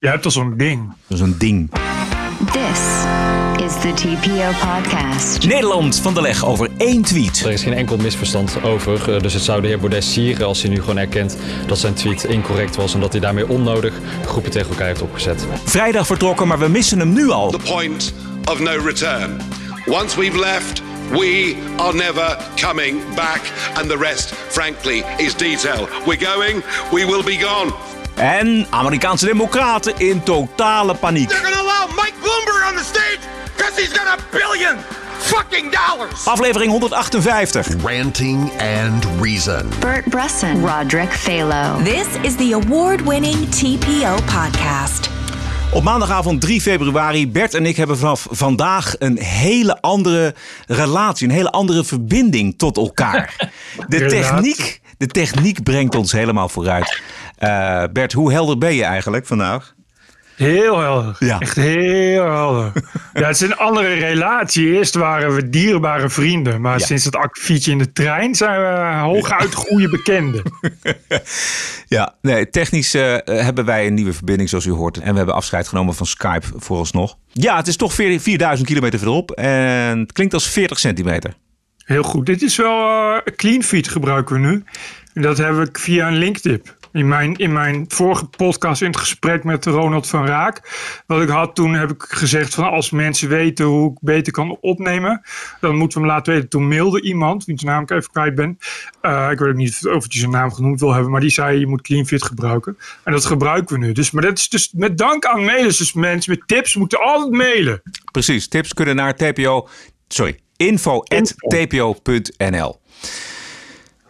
Je hebt al zo'n ding. Dat is een ding. This is the TPO podcast. Nederland van de leg over één tweet. Er is geen enkel misverstand over. eh, Dus het zou de heer Baudet sieren als hij nu gewoon erkent dat zijn tweet incorrect was. En dat hij daarmee onnodig groepen tegen elkaar heeft opgezet. Vrijdag vertrokken, maar we missen hem nu al. the point of no return. Once we've left, we are never coming back. And the rest, frankly, is detail. We're going, we will be gone. En Amerikaanse democraten in totale paniek. They're gonna allow Mike Bloomberg on the stage because he's got a billion fucking dollars. Aflevering 158. Ranting and Reason. Bert Bresson, Roderick Phalo. This is the award winning TPO podcast. Op maandagavond 3 februari, Bert en ik hebben vanaf vandaag een hele andere relatie, een hele andere verbinding tot elkaar. De techniek, de techniek brengt ons helemaal vooruit. Eh, Bert, hoe helder ben je eigenlijk vandaag? Heel helder. Ja. Echt heel helder. ja, het is een andere relatie. Eerst waren we dierbare vrienden. Maar Ja. sinds het akkefietje in de trein zijn we hooguit goede bekenden. Ja, nee, technisch eh, hebben wij een nieuwe verbinding zoals u hoort. En we hebben afscheid genomen van Skype vooralsnog. Ja, het is toch veer- 4000 kilometer verderop en het klinkt als 40 centimeter. Heel goed. Dit is wel eh clean feed gebruiken we nu. En dat heb ik via een linktip. In mijn, in mijn vorige podcast in het gesprek met Ronald van Raak. Wat ik had toen heb ik gezegd van als mensen weten hoe ik beter kan opnemen. Dan moeten we hem laten weten. Toen mailde iemand, wiens naam ik even kwijt ben. Eh, ik weet ook niet of hij zijn naam genoemd wil hebben. Maar die zei je moet cleanfit gebruiken. En dat gebruiken we nu. Dus, maar dat is dus met dank aan mailers. Dus mensen met tips moeten altijd mailen. Precies, tips kunnen naar tpo, sorry, info.tpo.nl.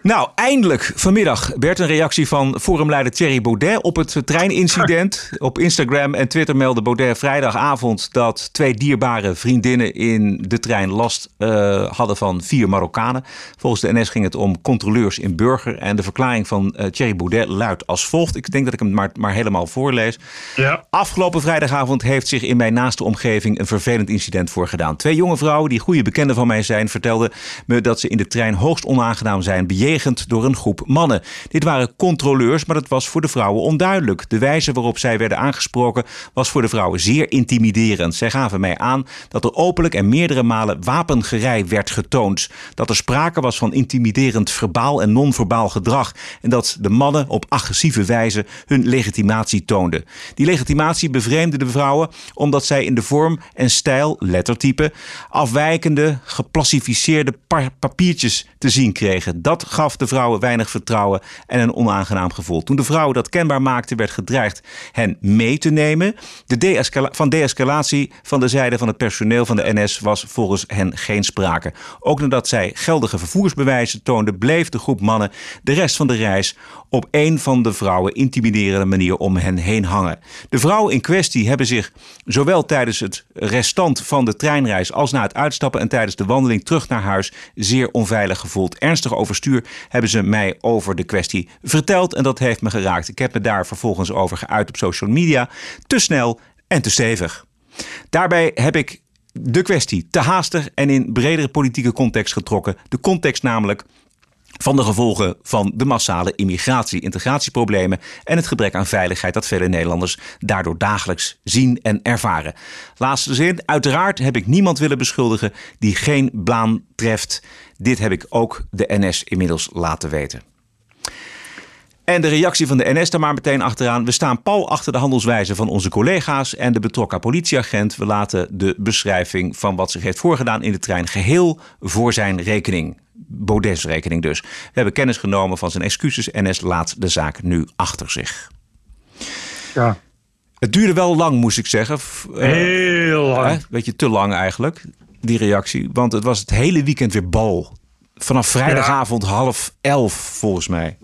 Nou, eindelijk vanmiddag, Bert, een reactie van forumleider Thierry Baudet op het treinincident. Op Instagram en Twitter meldde Baudet vrijdagavond dat twee dierbare vriendinnen in de trein last eh, hadden van vier Marokkanen. Volgens de NS ging het om controleurs in Burger. En de verklaring van eh, Thierry Baudet luidt als volgt. Ik denk dat ik hem maar, maar helemaal voorlees. Ja. Afgelopen vrijdagavond heeft zich in mijn naaste omgeving een vervelend incident voorgedaan. Twee jonge vrouwen die goede bekenden van mij zijn, vertelden me dat ze in de trein hoogst onaangenaam zijn bejegend door een groep mannen. Dit waren controleurs, maar dat was voor de vrouwen onduidelijk. De wijze waarop zij werden aangesproken was voor de vrouwen zeer intimiderend. Zij gaven mij aan dat er openlijk en meerdere malen wapengerij werd getoond. Dat er sprake was van intimiderend verbaal en non-verbaal gedrag. En dat de mannen op agressieve wijze hun legitimatie toonden. Die legitimatie bevreemde de vrouwen omdat zij in de vorm en stijl, lettertype, afwijkende, geplassificeerde pa- papiertjes te zien kregen. Dat gaf de vrouwen weinig vertrouwen en een onaangenaam gevoel. Toen de vrouwen dat kenbaar maakten, werd gedreigd hen mee te nemen. De deescala- van de-escalatie van de zijde van het personeel van de NS was volgens hen geen sprake. Ook nadat zij geldige vervoersbewijzen toonden, bleef de groep mannen de rest van de reis op een van de vrouwen intimiderende manier om hen heen hangen. De vrouwen in kwestie hebben zich zowel tijdens het restant van de treinreis als na het uitstappen en tijdens de wandeling terug naar huis zeer onveilig gevoeld. Ernstig overstuur hebben ze mij over de kwestie verteld en dat heeft me geraakt. Ik heb me daar vervolgens over geuit op social media. Te snel en te stevig. Daarbij heb ik de kwestie te haastig en in bredere politieke context getrokken. De context namelijk van de gevolgen van de massale immigratie, integratieproblemen en het gebrek aan veiligheid dat vele Nederlanders daardoor dagelijks zien en ervaren. Laatste zin, uiteraard heb ik niemand willen beschuldigen die geen baan treft. Dit heb ik ook de NS inmiddels laten weten. En de reactie van de NS daar maar meteen achteraan. We staan pal achter de handelswijze van onze collega's en de betrokken politieagent. We laten de beschrijving van wat zich heeft voorgedaan in de trein geheel voor zijn rekening. Baudet's rekening dus. We hebben kennis genomen van zijn excuses. NS laat de zaak nu achter zich. Ja. Het duurde wel lang, moest ik zeggen. Eh, Heel lang. Hè? Beetje te lang eigenlijk, die reactie. Want het was het hele weekend weer bal. Vanaf vrijdagavond half elf, volgens mij.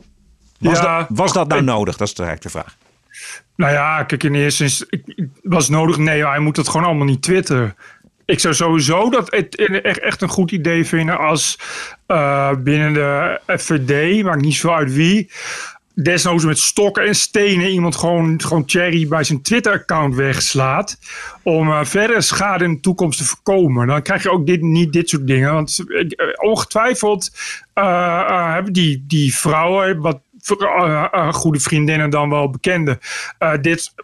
Was, Ja. dat, was dat nou nodig? Dat is eigenlijk de vraag. Nou ja, kijk, in eerste instantie was nodig. Nee, hij moet het gewoon allemaal niet twitteren. Ik zou sowieso dat het echt, een goed idee vinden als eh, binnen de FVD, maakt niet zo uit wie, desnoods met stokken en stenen iemand gewoon, gewoon Thierry bij zijn Twitter-account wegslaat. Om eh, verdere schade in de toekomst te voorkomen. Dan krijg je ook dit, niet dit soort dingen. Want eh, ongetwijfeld hebben die, die vrouwen, wat goede vriendinnen dan wel bekenden, eh, dit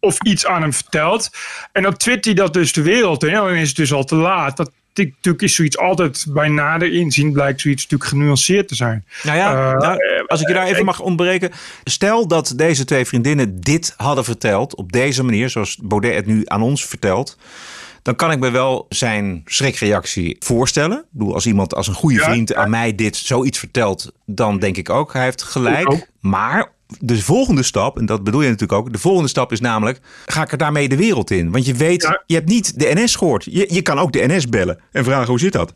of iets aan hem vertelt. En dan twittert hij dat dus de wereld in. En dan is het dus al te laat. Dat, natuurlijk is zoiets altijd bij nader inzien blijkt zoiets natuurlijk genuanceerd te zijn. Nou ja, Eh, nou, als ik je daar even mag ontbreken. Stel dat deze twee vriendinnen dit hadden verteld op deze manier, zoals Baudet het nu aan ons vertelt. Dan kan ik me wel zijn schrikreactie voorstellen. Ik bedoel, als iemand als een goede Ja, vriend aan mij dit zoiets vertelt, dan denk ik ook, hij heeft gelijk. Maar de volgende stap, en dat bedoel je natuurlijk ook, de volgende stap is namelijk, ga ik er daarmee de wereld in? Want je weet, Ja. je hebt niet de NS gehoord. Je, je kan ook de NS bellen en vragen hoe zit dat?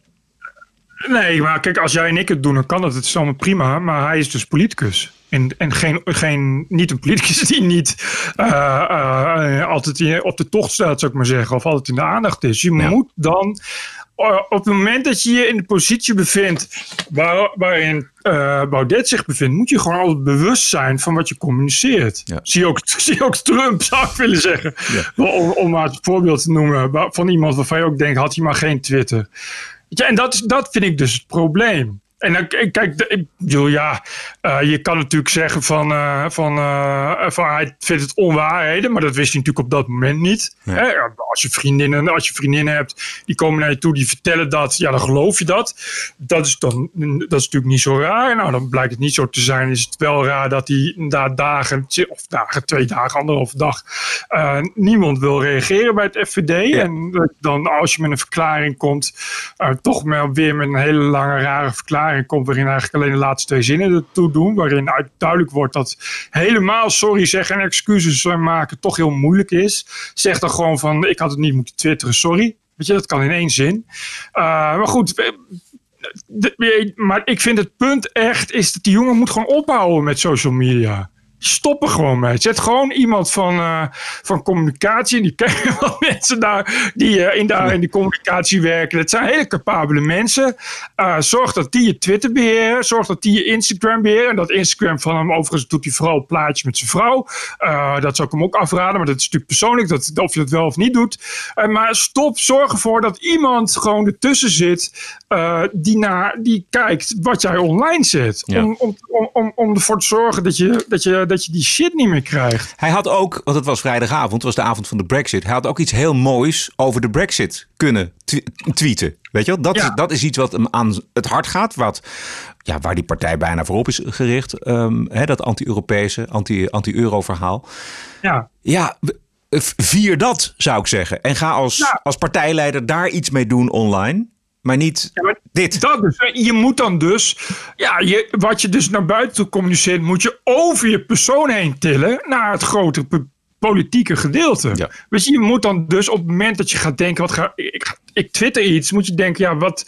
Nee, maar kijk, als jij en ik het doen, dan kan dat. Het is allemaal prima. Maar hij is dus politicus. En, en geen, geen, niet een politicus die niet eh, eh, altijd op de tocht staat, zou ik maar zeggen. Of altijd in de aandacht is. Je Ja. moet dan, eh, op het moment dat je je in de positie bevindt waar, waarin Baudet zich bevindt, moet je gewoon altijd bewust zijn van wat je communiceert. Ja. Zie, je ook, zie ook Trump, zou ik willen zeggen. Om, om maar het voorbeeld te noemen van iemand waarvan je ook denkt, had hij maar geen Twitter. Ja, en dat, is, dat vind ik dus het probleem. En dan, kijk, ik bedoel, ja, eh, je kan natuurlijk zeggen van, eh, van, eh, van hij vindt het onwaarheden, maar dat wist hij natuurlijk op dat moment niet. Ja. Hè? Als je vriendinnen, als je vriendinnen hebt, die komen naar je toe, die vertellen dat, ja, dan geloof je dat. Dat is dan, dat is natuurlijk niet zo raar. Nou, dan blijkt het niet zo te zijn, is het wel raar dat hij inderdaad dagen, of dagen, twee dagen, anderhalve dag, niemand wil reageren bij het FVD. En dan als je met een verklaring komt, toch maar weer met een hele lange rare verklaring komt, waarin eigenlijk alleen de laatste twee zinnen ertoe doen, waarin uit- duidelijk wordt dat helemaal sorry zeggen en excuses maken toch heel moeilijk is. Zeg dan gewoon van, ik had het niet moeten twitteren, sorry. Weet je, dat kan in één zin. Eh, maar goed, maar ik vind het punt echt is dat die jongen moet gewoon ophouden met social media. Stop er gewoon mee. Zet gewoon iemand van, eh, van communicatie. En die kennen wel mensen daar die eh, in, daar in de communicatie werken. Dat zijn hele capabele mensen. Eh, zorg dat die je Twitter beheren. Zorg dat die je Instagram beheren. En dat Instagram van hem, overigens doet hij vooral plaatjes met zijn vrouw. Dat zou ik hem ook afraden. Maar dat is natuurlijk persoonlijk. Dat, of je dat wel of niet doet. Maar stop. Zorg ervoor dat iemand gewoon ertussen zit. die, naar, die kijkt wat jij online zet. Ja. Om, om, om, om, om ervoor te zorgen dat je, dat, je, dat je die shit niet meer krijgt. Hij had ook, want het was vrijdagavond, het was de avond van de Brexit. Hij had ook iets heel moois over de Brexit kunnen tw- tweeten. Weet je wel? Dat, Ja. is, dat is iets wat hem aan het hart gaat. Wat, ja, waar die partij bijna voorop is gericht. Ehm, hè, dat anti-Europese, anti- anti-euro verhaal. Ja. Ja, vier dat zou ik zeggen. En ga als, Ja. als partijleider daar iets mee doen online. Maar niet Ja, maar dit. Dat dus. Je moet dan dus, ja, je, wat je dus naar buiten toe communiceert, moet je over je persoon heen tillen naar het grotere politieke gedeelte. Ja. Weet je, je moet dan dus op het moment dat je gaat denken, wat ga, ik, ik twitter iets, moet je denken, ja, wat,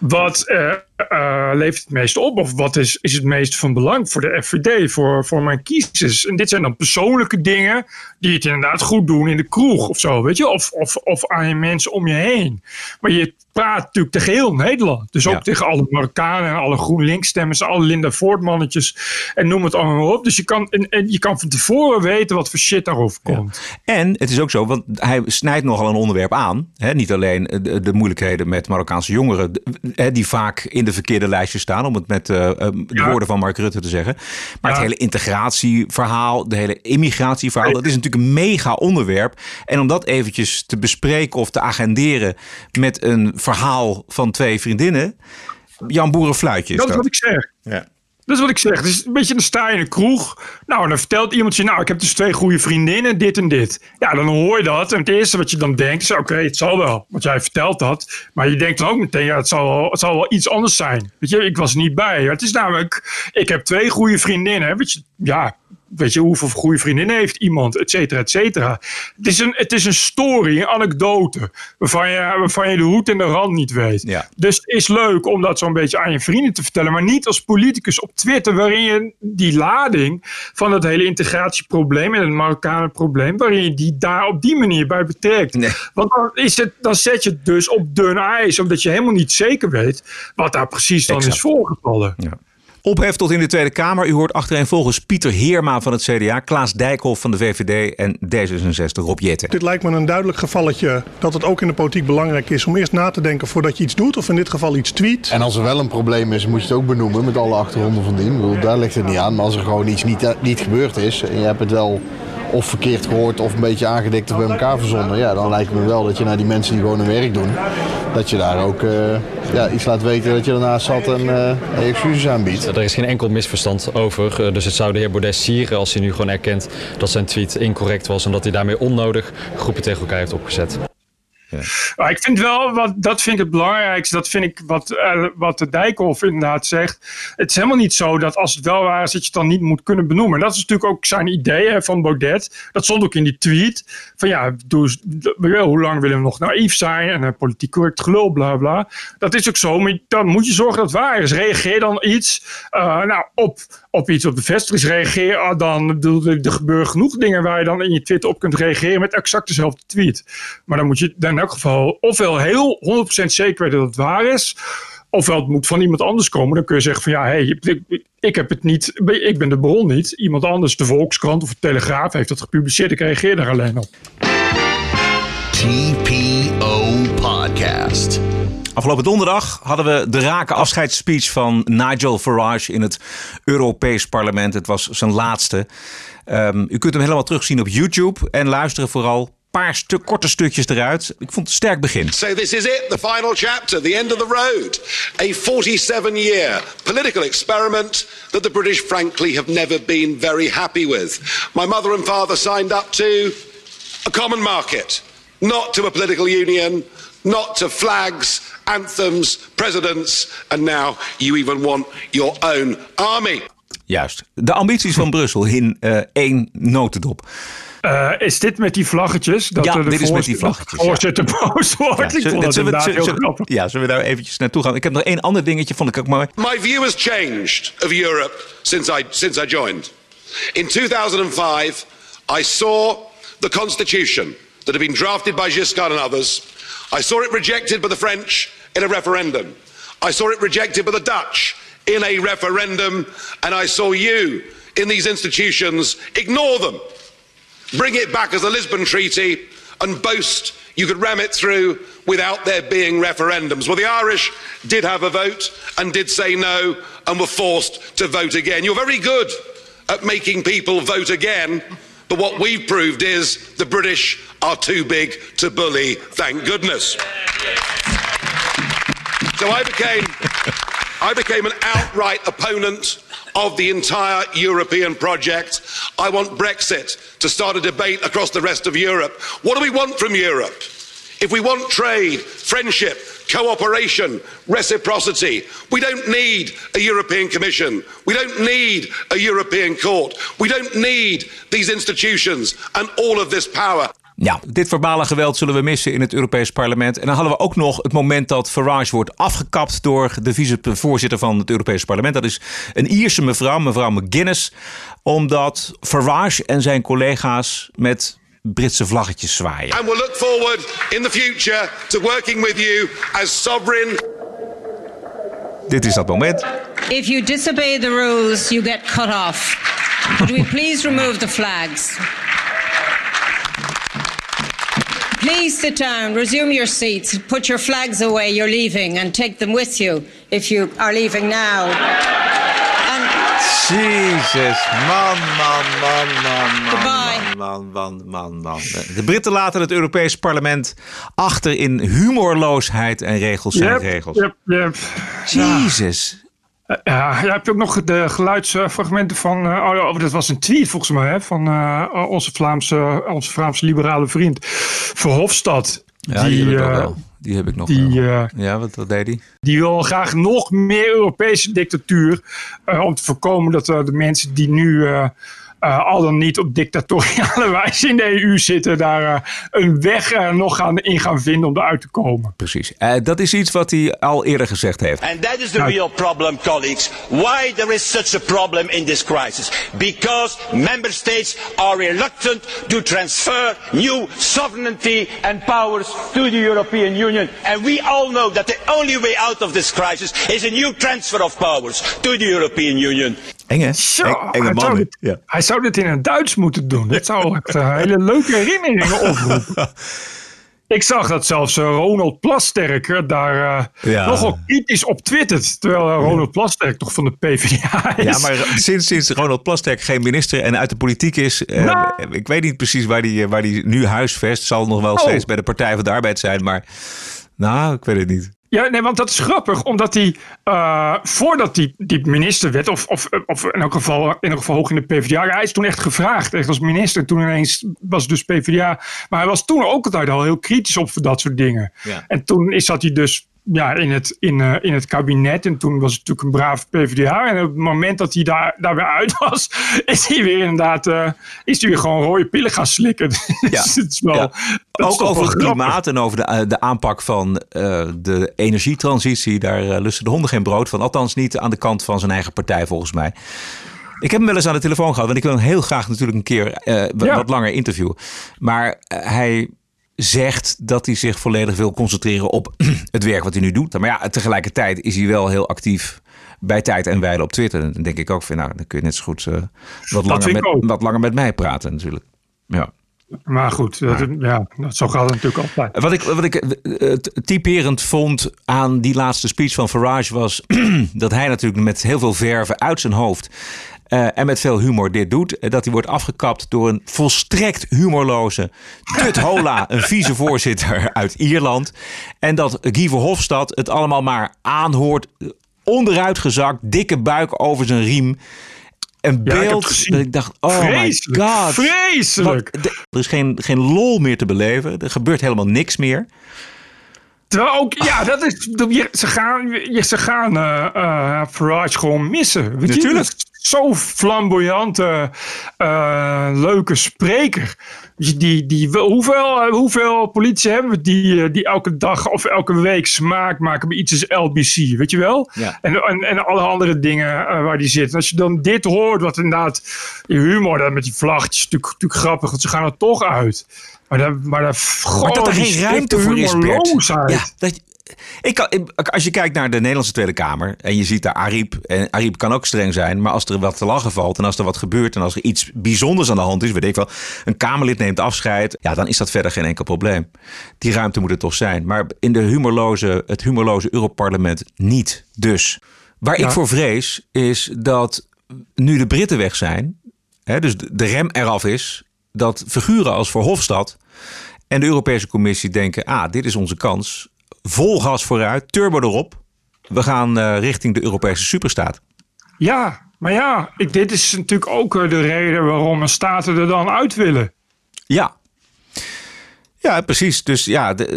wat eh, eh, levert het meest op? Of wat is, is het meest van belang voor de FVD, voor, voor mijn kiezers? En dit zijn dan persoonlijke dingen die het inderdaad goed doen in de kroeg of zo, weet je? Of, of, of aan je mensen om je heen. Maar je praat natuurlijk tegen heel Nederland. Dus ook Ja. tegen alle Marokkanen en alle GroenLinks-stemmers, alle Linda Voortmannetjes en noem het allemaal op. Dus je kan, en, en je kan van tevoren weten wat voor shit daarover komt. En het is ook zo, want hij snijdt nogal een onderwerp aan. Hè? Niet alleen de, de moeilijkheden met Marokkaanse jongeren, hè, die vaak in de verkeerde lijstjes staan, om het met eh, eh, de Ja. woorden van Mark Rutte te zeggen. Maar Ja. het hele integratieverhaal, de hele immigratieverhaal, dat is natuurlijk een mega onderwerp. En om dat eventjes te bespreken of te agenderen met een verhaal van twee vriendinnen. Jan Boerenfluitje is Dat is dat. wat ik zeg. Ja. Dat is wat ik zeg. Dus een beetje dan sta in een kroeg. Nou, dan vertelt iemand je, nou, ik heb dus twee goede vriendinnen, dit en dit. Ja, dan hoor je dat. En het eerste wat je dan denkt is, oké, het zal wel. Want jij vertelt dat. Maar je denkt dan ook meteen, ja, het zal, wel, het zal wel iets anders zijn. Weet je, ik was er niet bij. Het is namelijk, ik heb twee goede vriendinnen. Weet je, ja, weet je, hoeveel goede vriendinnen heeft iemand, et cetera, et cetera. Het is een, het is een story, een anekdote, waarvan je, waarvan je de hoed en de rand niet weet. Ja. Dus het is leuk om dat zo'n beetje aan je vrienden te vertellen, maar niet als politicus op Twitter, waarin je die lading van het hele integratieprobleem en het Marokkanenprobleem, waarin je die daar op die manier bij betrekt. Nee. Want dan, is het, dan zet je het dus op dun ijs, omdat je helemaal niet zeker weet wat daar precies dan Exact. is voorgevallen. Ja. Ophef tot in de Tweede Kamer. U hoort achtereenvolgens Pieter Heerma van het CDA, Klaas Dijkhoff van de VVD en D66 Rob Jetten. Dit lijkt me een duidelijk gevalletje dat het ook in de politiek belangrijk is om eerst na te denken voordat je iets doet, of in dit geval iets tweet. En als er wel een probleem is, moet je het ook benoemen met alle achtergronden van dien. Ik bedoel, daar ligt het niet aan. Maar als er gewoon iets niet, niet gebeurd is en je hebt het wel of verkeerd gehoord of een beetje aangedikt of bij elkaar verzonnen. Ja, dan lijkt me wel dat je naar die mensen die gewoon hun werk doen, dat je daar ook eh, ja, iets laat weten dat je ernaast zat en uh, excuses aanbiedt. Er is geen enkel misverstand over. Eh, dus het zou de heer Baudet sieren als hij nu gewoon erkent dat zijn tweet incorrect was en dat hij daarmee onnodig groepen tegen elkaar heeft opgezet. Ja. ik vind wel, wat, dat vind ik het belangrijkste. Dat vind ik wat, uh, wat de Dijkhoff inderdaad zegt. Het is helemaal niet zo dat als het wel waar is, dat je het dan niet moet kunnen benoemen. dat is natuurlijk ook zijn idee van Baudet. Dat stond ook in die tweet. Van ja, hoe lang willen we nog naïef zijn en politiek correct gelul, bla bla. Dat is ook zo, maar dan moet je zorgen dat het waar is. Reageer dan iets uh, nou, op, op iets op de vestiging. Reageer ah, dan, er gebeuren genoeg dingen waar je dan in je Twitter op kunt reageren met exact dezelfde tweet. Maar dan moet je dan elk geval ofwel heel 100% zeker weten dat het waar is. Ofwel het moet van iemand anders komen. Dan kun je zeggen van ja, hey, ik, ik heb het niet, ik ben de bron niet. Iemand anders, de Volkskrant of de Telegraaf, heeft dat gepubliceerd. Ik reageer daar alleen op. TPO Podcast. Afgelopen donderdag hadden we de rake afscheidsspeech van Nigel Farage in het Europees Parlement. Het was zijn laatste. Um, u kunt hem helemaal terugzien op YouTube en luisteren vooral paar stuk, korte stukjes eruit. Ik vond het sterk begin. So this is it, the final chapter, the end of the road. A 47-year political experiment that the British frankly have never been very happy with. My mother and father signed up to a common market, not to a political union, not to flags, anthems, presidents, and now you even want your own army. Juist. De ambities van Brussel in uh, één notendop. Uh, is dit met die vlaggetjes? Dat ja, dit is met die vlaggetjes. Voorzitter ja. boos wordt. Ja, ik vond zullen, zullen, zullen, ja, zullen we daar eventjes naartoe gaan? Ik heb nog één ander dingetje, vond ik ook mooi. My view has changed of Europe since I, since I joined. In 2005, I saw the constitution that had been drafted by Giscard and others. I saw it rejected by the French in a referendum. I saw it rejected by the Dutch in a referendum. And I saw you in these institutions ignore them bring it back as a Lisbon Treaty, and boast you could ram it through without there being referendums. Well, the Irish did have a vote and did say no and were forced to vote again. You're very good at making people vote again, but what we've proved is the British are too big to bully, thank goodness. So I became, I became an outright opponent of the entire European project. I want Brexit to start a debate across the rest of Europe. What do we want from Europe? If we want trade, friendship, cooperation, reciprocity, we don't need a European Commission. We don't need a European Court. We don't need these institutions and all of this power. Ja, dit verbale geweld zullen we missen in het Europees Parlement. En dan hadden we ook nog het moment dat Farage wordt afgekapt door de vicevoorzitter van het Europees Parlement. Dat is een Ierse mevrouw, mevrouw McGuinness. Omdat Farage en zijn collega's met Britse vlaggetjes zwaaien. And we'll look forward in the future to working with you as sovereign. Dit is dat moment. If you disobey the rules, you get cut off. Could we please remove the flags? Please sit down, resume your seats, put your flags away, you're leaving, and take them with you if you are leaving now. And Jezus, man, man, man, man, Goodbye. man, man, man, man. De Britten laten het Europees Parlement achter in humorloosheid en regels zijn Yep, regels. yep, yep. Jezus. Ja, je hebt ook nog de geluidsfragmenten van. Uh, oh, ja, dat was een tweet volgens mij hè, van uh, onze, Vlaamse, onze Vlaamse liberale vriend Verhofstadt. Ja, die, heb ik ook wel. Die heb ik nog die, wel. ja, wat, wat deed hij? Die wil graag nog meer Europese dictatuur. Om te voorkomen dat de mensen die nu uh, al dan niet op dictatoriale wijze in de EU zitten, daar uh, een weg uh, nog gaan in gaan vinden om eruit te komen. Precies. dat is iets wat hij al eerder gezegd heeft. And that is the real problem, colleagues. Why there is such a problem in this crisis? Because member states are reluctant to transfer new sovereignty and powers to the European Union. And we all know that the only way out of this crisis is a new transfer of powers to the European Union. Enge, Zo, enge hij, zou man. dit, Ja. hij zou dit in het Duits moeten doen. Dat zou echt uh, hele leuke herinneringen oproepen. Ik zag dat zelfs uh, Ronald Plasterk daar uh, ja. nogal kritisch op twittert. Terwijl Ronald Plasterk toch van de PvdA is. Ja, maar sinds, sinds Ronald Plasterk geen minister en uit de politiek is... Nou. Ik weet niet precies waar die, waar die nu huisvest. Zal nog wel oh. steeds bij de Partij van de Arbeid zijn, maar... Nou, ik weet het niet. Ja, nee, want dat is grappig, omdat hij uh, voordat die, die minister werd, of, of, of in elk geval, in elk geval hoog in de PvdA, hij is toen echt gevraagd, echt als minister. Toen ineens was dus PvdA, maar hij was toen ook altijd al heel kritisch op dat soort dingen. Ja. En toen is dat hij dus ja, in, het, in, uh, in het kabinet. En toen was het natuurlijk een brave PvdA. En op het moment dat hij daar, daar weer uit was, is hij weer inderdaad uh, is hij weer gewoon rode pillen gaan slikken. Ja. het is wel, ja. Ook over het klimaat en over de, uh, de aanpak van de energietransitie. Daar lusten de honden geen brood van. Althans niet aan de kant van zijn eigen partij volgens mij. Ik heb hem wel eens aan de telefoon gehad. Want ik wil hem heel graag natuurlijk een keer ja. wat langer interviewen. Maar hij zegt dat hij zich volledig wil concentreren op het werk wat hij nu doet. Maar ja, tegelijkertijd is hij wel heel actief bij tijd en wijle op Twitter. En dan denk ik ook van, nou, dan kun je net zo goed uh, wat, langer met, wat langer met mij praten natuurlijk. Ja. Maar goed, dat, ja, zo gaat het natuurlijk altijd. Wat ik, wat ik uh, typerend vond aan die laatste speech van Farage was dat hij natuurlijk met heel veel verven uit zijn hoofd uh, en met veel humor dit doet. Eh, dat hij wordt afgekapt door een volstrekt humorloze Tut Hola, een vicevoorzitter uit Ierland. En dat Guy Verhofstadt het allemaal maar aanhoort. Onderuitgezakt, dikke buik over zijn riem. Een beeld ik dat ik dacht, oh Vreselijk. my god. Vreselijk. er is geen, geen lol meer te beleven. Er gebeurt helemaal niks meer. Terwijl ook, ja, dat is, ze gaan, ze gaan uh, Farage gewoon missen. Weet Natuurlijk. Je? Zo'n flamboyante, uh, leuke spreker. Die, die, hoeveel, hoeveel politie hebben we die, die elke dag of elke week smaak maken bij iets als LBC, weet je wel? Ja. En, en, en alle andere dingen waar die zit. als je dan dit hoort, wat inderdaad, die humor met die vlaggetjes, natuurlijk, natuurlijk grappig, want ze gaan er toch uit. Maar, daar, maar, daar, maar dat er geen ruimte voor is, Bert. Ja, dat, ik kan, als je kijkt naar de Nederlandse Tweede Kamer en je ziet daar Ariep, en Ariep kan ook streng zijn, maar als er wat te lachen valt en als er wat gebeurt en als er iets bijzonders aan de hand is, weet ik wel, een Kamerlid neemt afscheid, ja, dan is dat verder geen enkel probleem. Die ruimte moet er toch zijn. Maar in de humorloze, het humorloze Europarlement niet. Dus waar ik voor vrees is dat nu de Britten weg zijn, hè, dus de rem eraf is, dat figuren als Verhofstadt en de Europese Commissie denken: ah, dit is onze kans vol gas vooruit, turbo erop. We gaan uh, richting de Europese superstaat. Ja, maar ja, ik, dit is natuurlijk ook eh, de reden waarom staten er dan uit willen. Ja. Ja, precies. Dus ja, de,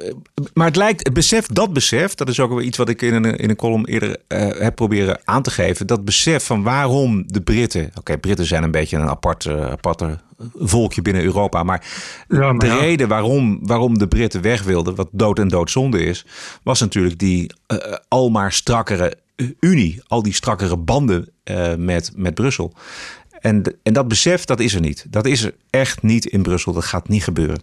uh, maar het lijkt, het besef, dat besef, dat is ook wel iets wat ik in een, in een column eerder uh, heb proberen aan te geven. Dat besef van waarom de Britten, oké, Britten zijn een beetje een apart, uh, aparte volkje binnen Europa. Maar, ja, maar de ja. reden waarom, waarom de Britten weg wilden, wat dood en doodzonde is, was natuurlijk die uh, al maar strakkere Unie, al die strakkere banden met, met Brussel. En, en dat besef, dat is er niet. Dat is er echt niet in Brussel. Dat gaat niet gebeuren.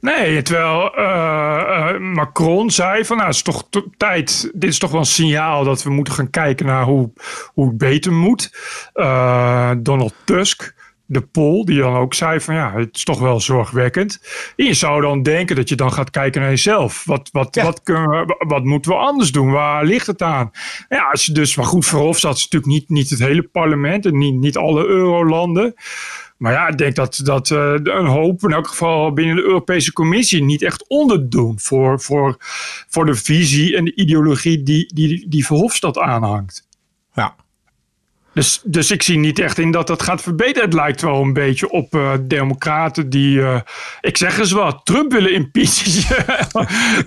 Nee, terwijl uh, uh, Macron zei van nou, het is toch tijd, dit is toch wel een signaal dat we moeten gaan kijken naar hoe, hoe het beter moet. Uh, Donald Tusk de Pol, die dan ook zei van ja, het is toch wel zorgwekkend. En je zou dan denken dat je dan gaat kijken naar jezelf. Wat, wat, ja. wat, kunnen we, wat moeten we anders doen? Waar ligt het aan? Ja, als je dus, maar goed, Verhofstadt is natuurlijk niet, niet het hele parlement en niet, niet alle eurolanden. Maar ja, ik denk dat, dat uh, een hoop, in elk geval binnen de Europese Commissie, niet echt onderdoen voor, voor, voor de visie en de ideologie die, die, die Verhofstadt aanhangt. Ja. Dus, dus ik zie niet echt in dat dat gaat verbeteren. Het lijkt wel een beetje op uh, democraten die, uh, ik zeg eens wat, Trump willen impeachen.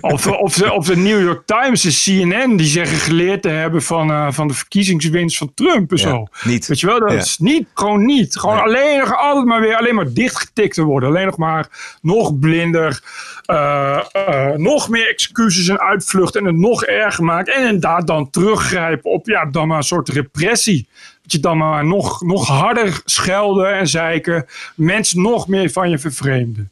of, of, de, of de New York Times, de CNN, die zeggen geleerd te hebben van, uh, van de verkiezingswinst van Trump en ja, zo. Niet. Weet je wel, dat ja. is niet, gewoon niet. Gewoon nee. alleen nog altijd maar weer, alleen maar dichtgetikt te worden. Alleen nog maar nog blinder, nog meer excuses en uitvluchten en het nog erger maken. En inderdaad dan teruggrijpen op, ja, dan maar een soort repressie je dan maar nog, nog harder schelden en zeiken. Mensen nog meer van je vervreemden.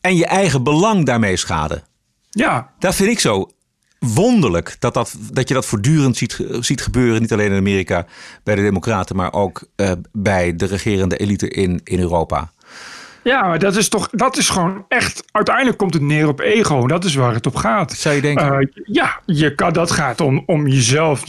En je eigen belang daarmee schaden. Ja. Dat vind ik zo wonderlijk. Dat, dat, dat je dat voortdurend ziet, ziet gebeuren. Niet alleen in Amerika bij de Democraten, maar ook uh, bij de regerende elite in, in Europa. Ja, maar dat is toch, dat is gewoon echt, uiteindelijk komt het neer op ego. Dat is waar het op gaat. Zou je denken? Uh, ja, je kan, dat gaat om, om, jezelf,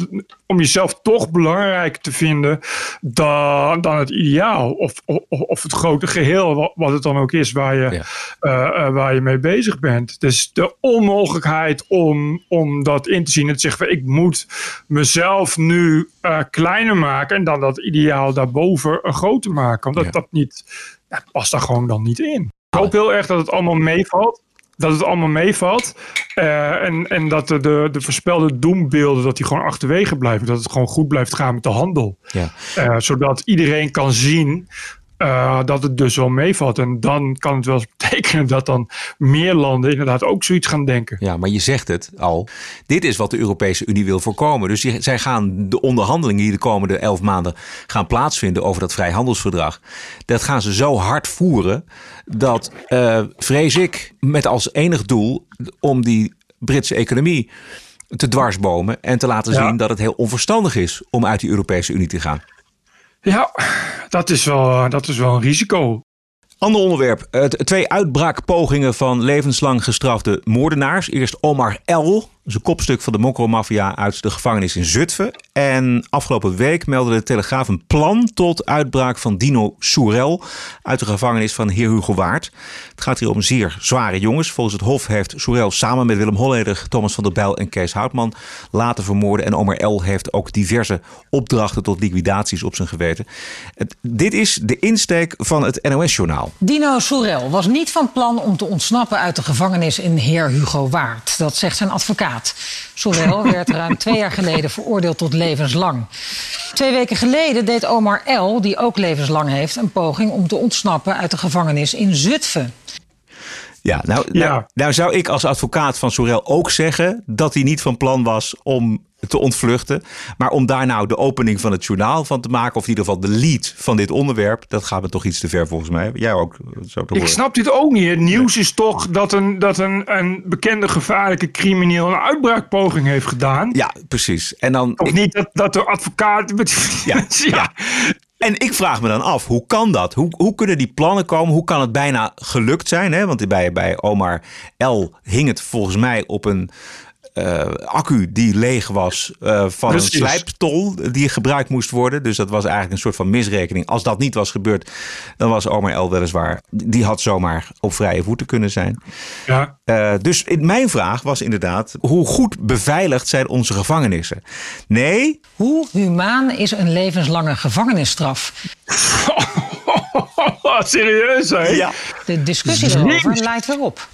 om jezelf toch belangrijk te vinden dan, dan het ideaal. Of, of, of het grote geheel, wat, wat het dan ook is waar je, ja. uh, uh, waar je mee bezig bent. Dus de onmogelijkheid om, om dat in te zien en te zeggen, ik moet mezelf nu kleiner maken en dan dat ideaal daarboven groter maken. Omdat ja. dat niet ja, past daar gewoon dan niet in. Ik hoop heel erg dat het allemaal meevalt. Dat het allemaal meevalt. Uh, en, en dat de, de, de voorspelde doembeelden, dat die gewoon achterwege blijven. Dat het gewoon goed blijft gaan met de handel. Ja. Uh, zodat iedereen kan zien uh, dat het dus wel meevalt. En dan kan het wel eens betekenen dat dan meer landen inderdaad ook zoiets gaan denken. Ja, maar je zegt het al. Dit is wat de Europese Unie wil voorkomen. Dus zij gaan de onderhandelingen die de komende elf maanden gaan plaatsvinden over dat vrijhandelsverdrag. Dat gaan ze zo hard voeren dat, uh, vrees ik, met als enig doel om die Britse economie te dwarsbomen en te laten zien ja. dat het heel onverstandig is om uit die Europese Unie te gaan. Ja, dat is wel, dat is wel een risico. Ander onderwerp. Twee uitbraakpogingen van levenslang gestrafte moordenaars. Eerst Omar L., een kopstuk van de Mokro-maffia uit de gevangenis in Zutphen. En afgelopen week meldde de Telegraaf een plan tot uitbraak van Dino Soerel uit de gevangenis van Heer Hugo Waard. Het gaat hier om zeer zware jongens. Volgens het Hof heeft Soerel samen met Willem Holleder, Thomas van der Bijl en Kees Houtman laten vermoorden. En Omar L. heeft ook diverse opdrachten tot liquidaties op zijn geweten. Dit is de insteek van het NOS-journaal. Dino Soerel was niet van plan om te ontsnappen uit de gevangenis in Heer Hugo Waard. Dat zegt zijn advocaat. Sorel werd ruim twee jaar geleden veroordeeld tot levenslang. Twee weken geleden deed Omar L., die ook levenslang heeft, een poging om te ontsnappen uit de gevangenis in Zutphen. Ja, nou, Ja. nou, nou zou ik als advocaat van Sorel ook zeggen dat hij niet van plan was om te ontvluchten. Maar om daar nou de opening van het journaal van te maken, of in ieder geval de lead van dit onderwerp, dat gaat me toch iets te ver volgens mij. Jij ook. Zo Ik snap dit ook niet. Het nieuws is toch dat, een, dat een, een bekende gevaarlijke crimineel een uitbraakpoging heeft gedaan. Ja, precies. En dan. Of niet dat, dat de advocaat. Met, Ja, ja. En ik vraag me dan af, hoe kan dat? Hoe, hoe kunnen die plannen komen? Hoe kan het bijna gelukt zijn? Hè? Want bij, bij Omar L. hing het volgens mij op een eh, accu die leeg was eh, van Precies. een slijptol die gebruikt moest worden. Dus dat was eigenlijk een soort van misrekening. Als dat niet was gebeurd, dan was Omar L. weliswaar... die had zomaar op vrije voeten kunnen zijn. Ja. Eh, dus in- mijn vraag was inderdaad, hoe goed beveiligd zijn onze gevangenissen? Nee, Hoe humaan is een levenslange gevangenisstraf? Serieus, hè? Ja. De discussie erover leidt weer op.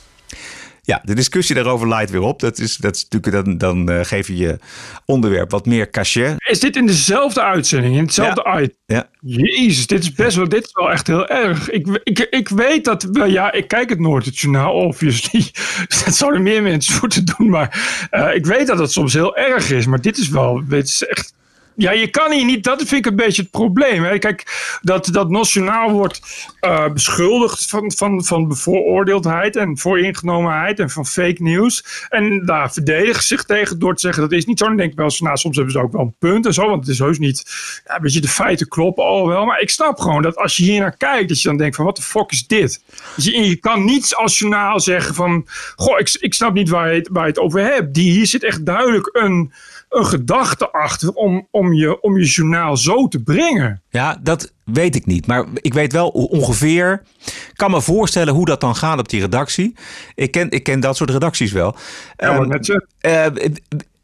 Ja, de discussie daarover leidt weer op. Dat is, dat is natuurlijk, dan, dan eh, geef je je onderwerp wat meer cachet. Is dit in dezelfde uitzending, in hetzelfde item? Ja. Jezus, dit is best wel, dit is wel echt heel erg. Ik, ik, ik weet dat, wel, ja, ik kijk het nooit, het journaal, obviously. Dat zouden meer mensen moeten doen, maar eh, ik weet dat het soms heel erg is. Maar dit is wel, dit is echt, ja, je kan hier niet, dat vind ik een beetje het probleem. Kijk, dat, dat Nationaal wordt eh, beschuldigd van, van, van bevooroordeeldheid en vooringenomenheid en van fake news. En daar verdedigen ze zich tegen door te zeggen dat is niet zo. Dan denk ik wel nou, soms hebben ze ook wel een punt en zo, want het is heus niet, ja, weet je, de feiten kloppen al wel. Maar ik snap gewoon dat als je hier naar kijkt, dat je dan denkt van, wat de fuck is dit? Dus je, je kan niet als journaal zeggen van, goh, ik, ik snap niet waar je, het, waar het over hebt. Die, hier zit echt duidelijk een, een gedachte achter om, om, je, om je journaal zo te brengen. Ja, dat weet ik niet. Maar ik weet wel ongeveer. Ik kan me voorstellen hoe dat dan gaat op die redactie. Ik ken, ik ken dat soort redacties wel. Ja, Ehm, met eh, eh,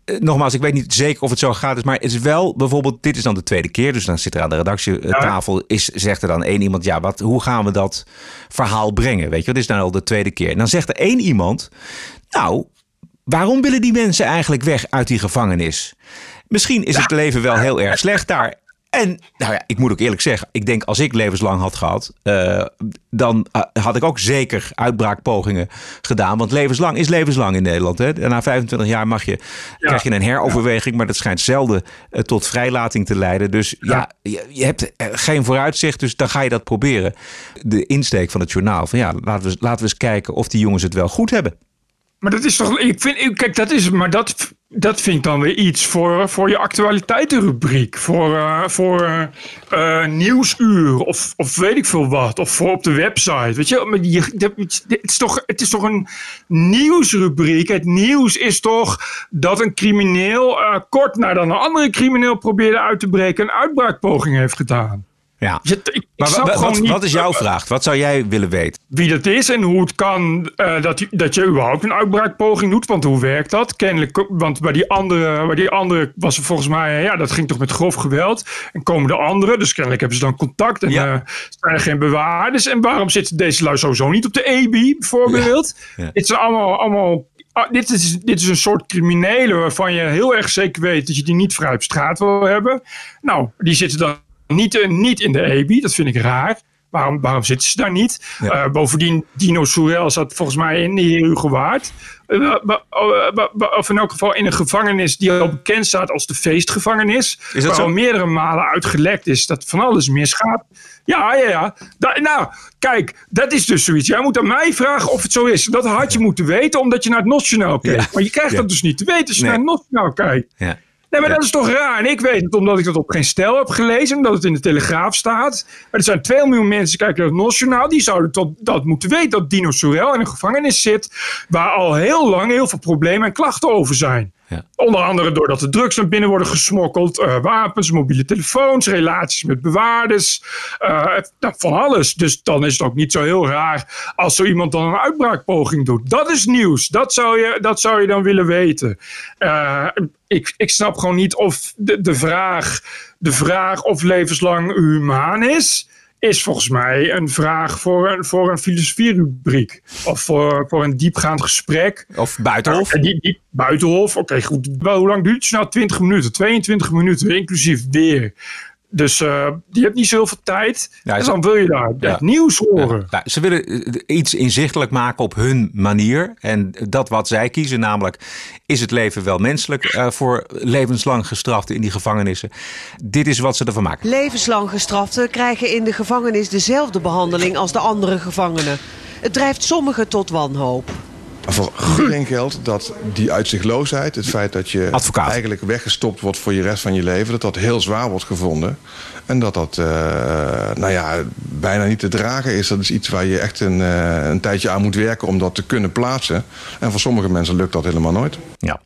eh, nogmaals, ik weet niet zeker of het zo gaat. is, Maar het is wel bijvoorbeeld, dit is dan de tweede keer. Dus dan zit er aan de redactietafel, is, zegt er dan één iemand, ja, wat, hoe gaan we dat verhaal brengen? Weet je, wat is nou al de tweede keer? En dan zegt er één iemand, nou, waarom willen die mensen eigenlijk weg uit die gevangenis? Misschien is het leven wel heel erg slecht daar. En nou ja, ik moet ook eerlijk zeggen, ik denk als ik levenslang had gehad, eh, dan eh, had ik ook zeker uitbraakpogingen gedaan. Want levenslang is levenslang in Nederland. Hè? Na 25 jaar mag je, krijg je een heroverweging, maar dat schijnt zelden eh, tot vrijlating te leiden. Dus ja, je, je hebt geen vooruitzicht, dus dan ga je dat proberen. De insteek van het journaal, van ja, laten we, laten we eens kijken of die jongens het wel goed hebben. Maar dat is toch, ik vind, kijk, dat is, maar dat dat vind ik dan weer iets voor, voor je actualiteitenrubriek. Voor, uh, voor uh, nieuwsuur of, of weet ik veel wat. Of voor op de website. Weet je, je, het, is toch, het is toch een nieuwsrubriek. Het nieuws is toch dat een crimineel kort nadat een andere crimineel probeerde uit te breken... een uitbraakpoging heeft gedaan. Ja. maar wat, wat, is jouw vraag? Wat zou jij willen weten? Wie dat is en hoe het kan uh, dat, dat je überhaupt een uitbraakpoging doet. Want hoe werkt dat? Kennelijk, want bij die andere, bij die andere was er volgens mij, ja, dat ging toch met grof geweld. En komen de anderen, dus kennelijk hebben ze dan contact en ja. uh, zijn er geen bewaarders. En waarom zitten deze lui sowieso niet op de EBI bijvoorbeeld? Ja. Dit zijn allemaal, allemaal Ah, dit, is, dit is een soort criminelen waarvan je heel erg zeker weet dat je die niet vrij op straat wil hebben. Nou, die zitten dan niet, uh, niet in de EBI, dat vind ik raar. Waarom, waarom zitten ze daar niet? Ja. Uh, bovendien, Dino Soerel zat volgens mij in de Hugo Waard. Uh, of in elk geval in een gevangenis die al bekend staat als de feestgevangenis. Is dat waar al meerdere malen uitgelekt is dat van alles misgaat. Ja, ja, ja. Da nou, kijk, dat is dus zoiets. Jij moet aan mij vragen of het zo is. Dat had je moeten weten omdat je naar het Nationaal kijkt. Ja. Maar je krijgt ja. dat dus niet te weten als je nee. naar het Nationaal kijkt. Ja. Nee, maar ja. dat is toch raar. En ik weet het omdat ik dat op geen stijl heb gelezen. Omdat het in de Telegraaf staat. Maar er zijn 2 miljoen mensen kijken naar het Nationaal. Die zouden tot, dat moeten weten. Dat Dino Sorel in een gevangenis zit. Waar al heel lang heel veel problemen en klachten over zijn. Onder andere doordat de drugs naar binnen worden gesmokkeld, uh, wapens, mobiele telefoons, relaties met bewaarders, uh, van alles. Dus dan is het ook niet zo heel raar als zo iemand dan een uitbraakpoging doet. Dat is nieuws. Dat zou je, dat zou je dan willen weten. Uh, ik, ik snap gewoon niet of de, de, vraag, de vraag of levenslang humaan is is volgens mij een vraag voor een, voor een filosofierubriek. Of voor, voor een diepgaand gesprek. Of buitenhof. Uh, die, die, buitenhof, oké goed. Hoe lang duurt het? Nou, 20 minuten, 22 minuten, inclusief weer. Dus uh, die hebt niet zoveel tijd. Ja, en dan wil je daar ja. het nieuws horen. Ja, ze willen eh, iets inzichtelijk maken op hun manier. En dat wat zij kiezen, namelijk is het leven wel menselijk uh, voor levenslang gestraften in die gevangenissen. Dit is wat ze ervan maken. Levenslang gestraften krijgen in de gevangenis dezelfde behandeling als de andere gevangenen. Het drijft sommigen tot wanhoop. Voor iedereen geldt dat die uitzichtloosheid, het feit dat je Advocaat. eigenlijk weggestopt wordt voor je rest van je leven, dat dat heel zwaar wordt gevonden. En dat dat uh, nou ja, bijna niet te dragen is. Dat is iets waar je echt een, uh, een tijdje aan moet werken om dat te kunnen plaatsen. En voor sommige mensen lukt dat helemaal nooit. Ja.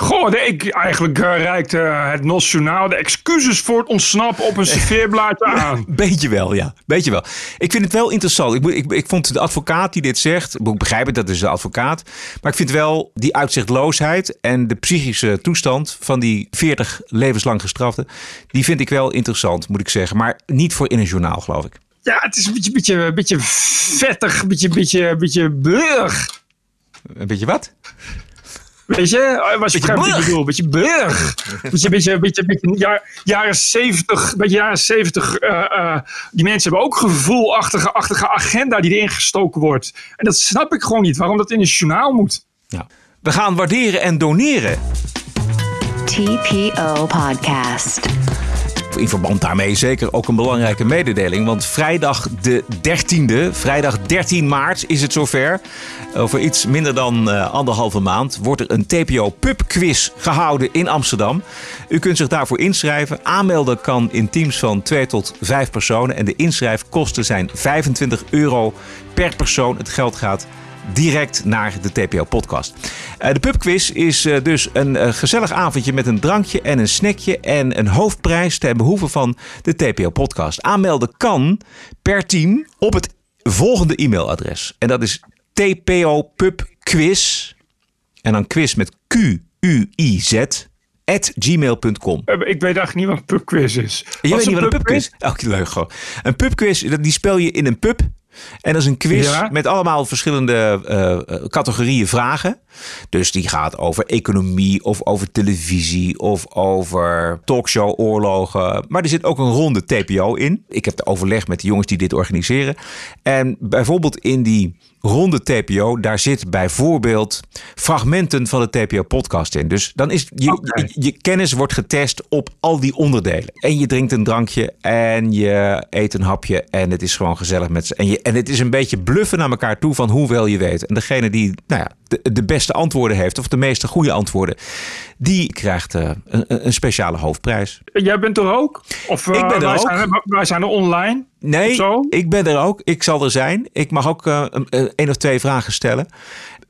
Goh, ik, eigenlijk uh, reikt uh, het Nationaal de excuses voor het ontsnappen op een serveerblaadje aan. Beetje wel, ja. Beetje wel. Ik vind het wel interessant. Ik, ik, ik vond de advocaat die dit zegt, ik begrijp het, dat is de advocaat. Maar ik vind wel die uitzichtloosheid en de psychische toestand van die 40 levenslang gestraften, die vind ik wel interessant, moet ik zeggen. Maar niet voor in een journaal, geloof ik. Ja, het is een beetje, beetje, beetje vettig, een beetje, beetje, beetje. Een beetje wat? Weet je, was je wat ik bedoel. Beetje burg. Beetje, beetje, beetje, beetje jaren zeventig. Beetje jaren zeventig. Uh, uh, die mensen hebben ook een gevoelachtige achtige agenda die erin gestoken wordt. En dat snap ik gewoon niet. Waarom dat in een journaal moet. Ja. We gaan waarderen en doneren. TPO Podcast in verband daarmee zeker ook een belangrijke mededeling. Want vrijdag de 13e, vrijdag 13 maart is het zover. Over iets minder dan uh, anderhalve maand wordt er een TPO Pub Quiz gehouden in Amsterdam. U kunt zich daarvoor inschrijven. Aanmelden kan in teams van 2 tot 5 personen. En de inschrijfkosten zijn 25 euro per persoon. Het geld gaat direct naar de TPO-podcast. Uh, de pubquiz is uh, dus een uh, gezellig avondje met een drankje en een snackje en een hoofdprijs ten behoeve van de TPO-podcast. Aanmelden kan per team op het volgende e-mailadres. En dat is tpopubquiz en dan quiz met Q-U-I-Z at gmail.com. Ik weet eigenlijk niet wat een pubquiz is. Je weet niet wat een pubquiz is? Elke leuk gewoon. Een pubquiz, die speel je in een pub en dat is een quiz ja. met allemaal verschillende uh, categorieën vragen. Dus die gaat over economie of over televisie of over talkshow-oorlogen. Maar er zit ook een ronde TPO in. Ik heb de overleg met de jongens die dit organiseren. En bijvoorbeeld in die ronde TPO, daar zit bijvoorbeeld fragmenten van de TPO-podcast in. Dus dan is je, okay. je, je, kennis wordt getest op al die onderdelen. En je drinkt een drankje en je eet een hapje en het is gewoon gezellig met ze. En je en het is een beetje bluffen naar elkaar toe van hoeveel je weet. En degene die nou ja, de, de beste antwoorden heeft, of de meeste goede antwoorden, die krijgt uh, een, een, speciale hoofdprijs. Jij bent er ook? Of uh, ik ben er wij ook. Zijn, wij zijn er online? Nee, ik ben er ook. Ik zal er zijn. Ik mag ook uh, één of twee vragen stellen.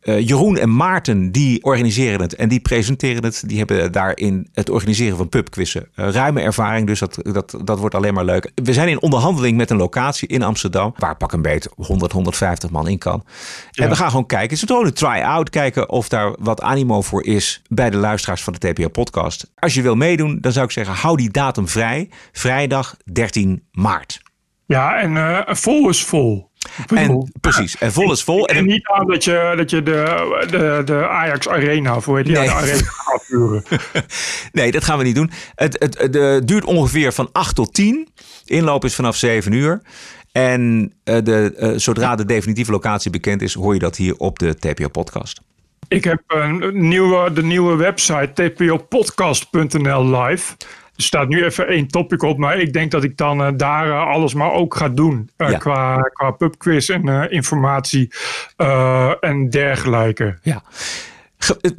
Uh, Jeroen en Maarten die organiseren het en die presenteren het. Die hebben daarin het organiseren van pubquizzen uh, ruime ervaring. Dus dat, dat, dat wordt alleen maar leuk. We zijn in onderhandeling met een locatie in Amsterdam. Waar pak een beet 100, 150 man in kan. Ja. En we gaan gewoon kijken. Het is gewoon een try-out. Kijken of daar wat animo voor is bij de luisteraars van de TPO podcast. Als je wil meedoen, dan zou ik zeggen hou die datum vrij. Vrijdag 13 maart. Ja, en uh, vol is vol. En, precies, en vol is vol. En, en niet aan dat je, dat je de, de, de Ajax Arena voor die nee. de arena afhuren. nee, dat gaan we niet doen. Het, het, het, het, duurt ongeveer van 8 tot 10. Inloop is vanaf 7 uur. En uh, de, uh, zodra de definitieve locatie bekend is, hoor je dat hier op de TPO-podcast. Ik heb een nieuwe, de nieuwe website tpopodcast.nl live. Er staat nu even één topic op, maar ik denk dat ik dan uh, daar uh, alles maar ook ga doen. Uh, ja. qua, qua pubquiz en informatie en dergelijke. Ja.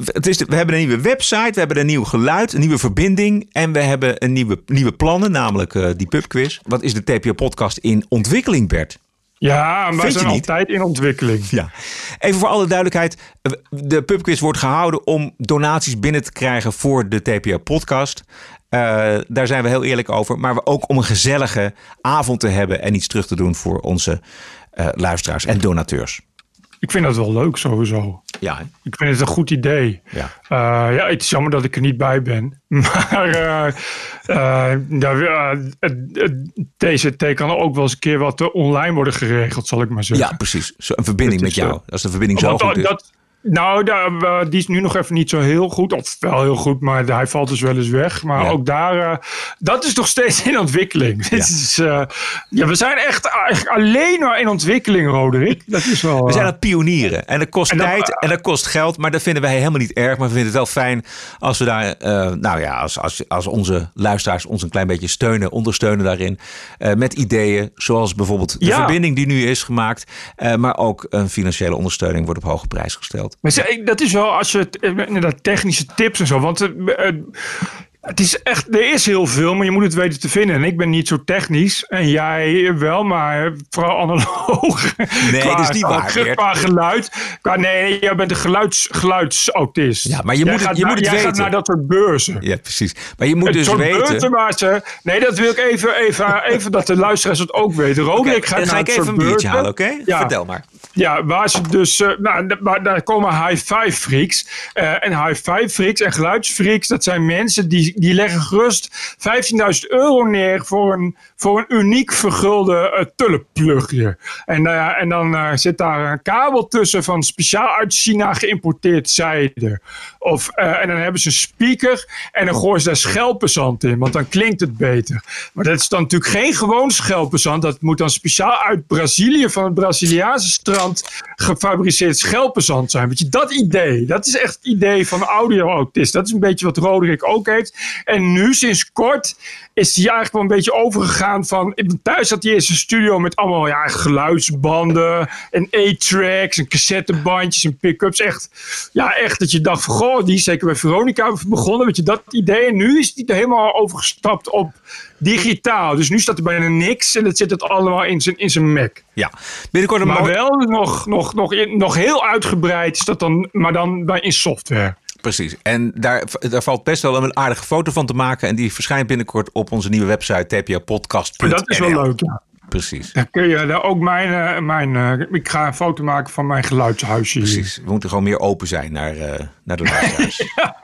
Het is, we hebben een nieuwe website, we hebben een nieuw geluid, een nieuwe verbinding en we hebben een nieuwe, nieuwe plannen, namelijk die pubquiz. Wat is de TPO-podcast in ontwikkeling, Bert? Ja, maar we zijn altijd in ontwikkeling. Ja. Even voor alle duidelijkheid. De pubquiz wordt gehouden om donaties binnen te krijgen voor de TPO-podcast. Uh, daar zijn we heel eerlijk over. Maar ook om een gezellige avond te hebben en iets terug te doen voor onze uh, luisteraars en donateurs. Ik vind dat wel leuk sowieso. Ja. Ik vind het een goed idee. Ja. Uh, ja, het is jammer dat ik er niet bij ben. Maar ja, TCT kan ook wel eens een keer wat online worden geregeld, zal ik maar zeggen. Ja, precies. Zo, een verbinding met jou. Als de verbinding zo goed is. Dat, nou, daar, die is nu nog even niet zo heel goed. Of wel heel goed, maar hij valt dus wel eens weg. Maar ja. ook daar, uh, dat is nog steeds in ontwikkeling. Ja. Is, uh, ja, we zijn echt, echt, alleen maar in ontwikkeling, Roderick. Dat is wel, we zijn aan het pionieren. En dat kost en tijd en dat kost geld. Maar dat vinden wij helemaal niet erg. Maar we vinden het wel fijn als we daar, nou ja, als, als, als onze luisteraars ons een klein beetje steunen, ondersteunen daarin. met ideeën, zoals bijvoorbeeld de ja. verbinding die nu is gemaakt. maar ook een financiële ondersteuning wordt op hoge prijs gesteld. Maar dat is wel als je het, inderdaad technische tips en zo. Want uh, het is echt, er is heel veel, maar je moet het weten te vinden. En ik ben niet zo technisch. En jij wel, maar vooral analoog. Nee, qua, dat is niet waar. Qua, qua geluid. Qua, nee, jij bent een geluids, geluidsautist. Ja, maar je jij moet, het, je naar, moet het jij weten. gaat naar dat soort beurzen. Ja, precies. Maar je moet het dus soort weten. Beurzen nee, dat wil ik even, even, even dat de luisteraars het ook weten. Okay, gaat dan naar ga ik even soort een biertje beurzen. halen, oké? Okay? Ja. Vertel maar. Ja, waar ze dus, uh, nou, daar komen high five freaks. Uh, en high five freaks en geluidsfreaks, dat zijn mensen die, die leggen gerust 15.000 euro neer voor een, voor een uniek vergulde uh. En, en dan zit daar een kabel tussen van speciaal uit China geïmporteerd zijde. Of, en dan hebben ze een speaker en dan gooien ze daar schelpenzand in, want dan klinkt het beter. Maar dat is dan natuurlijk geen gewoon schelpenzand, dat moet dan speciaal uit Brazilië van het Braziliaanse strand gefabriceerd schelpenzand zijn. Weet je, dat idee, dat is echt het idee van audio-autist. Dat is een beetje wat Roderick ook heeft. En nu, sinds kort, is hij eigenlijk wel een beetje overgegaan van... Thuis zat hij in zijn studio met allemaal ja, geluidsbanden en A-tracks en cassettebandjes en pick-ups. Echt, ja, echt dat je dacht van, goh, die is zeker bij Veronica begonnen. Weet je, dat idee. En nu is hij helemaal overgestapt op digitaal. Dus nu staat er bijna niks en dat zit het allemaal in zijn, in zijn Mac. Ja, binnenkort een Maar wel nog, nog, nog, in, nog heel uitgebreid is dat dan, maar dan bij in software. Precies. En daar, daar valt best wel een aardige foto van te maken. En die verschijnt binnenkort op onze nieuwe website tpapodcast.nl. Dat is wel leuk, ja. Precies. Dan kun je daar ook mijn, uh, mijn uh, ik ga een foto maken van mijn geluidshuisje. Precies. We moeten gewoon meer open zijn naar, uh, naar de luisteraars. ja.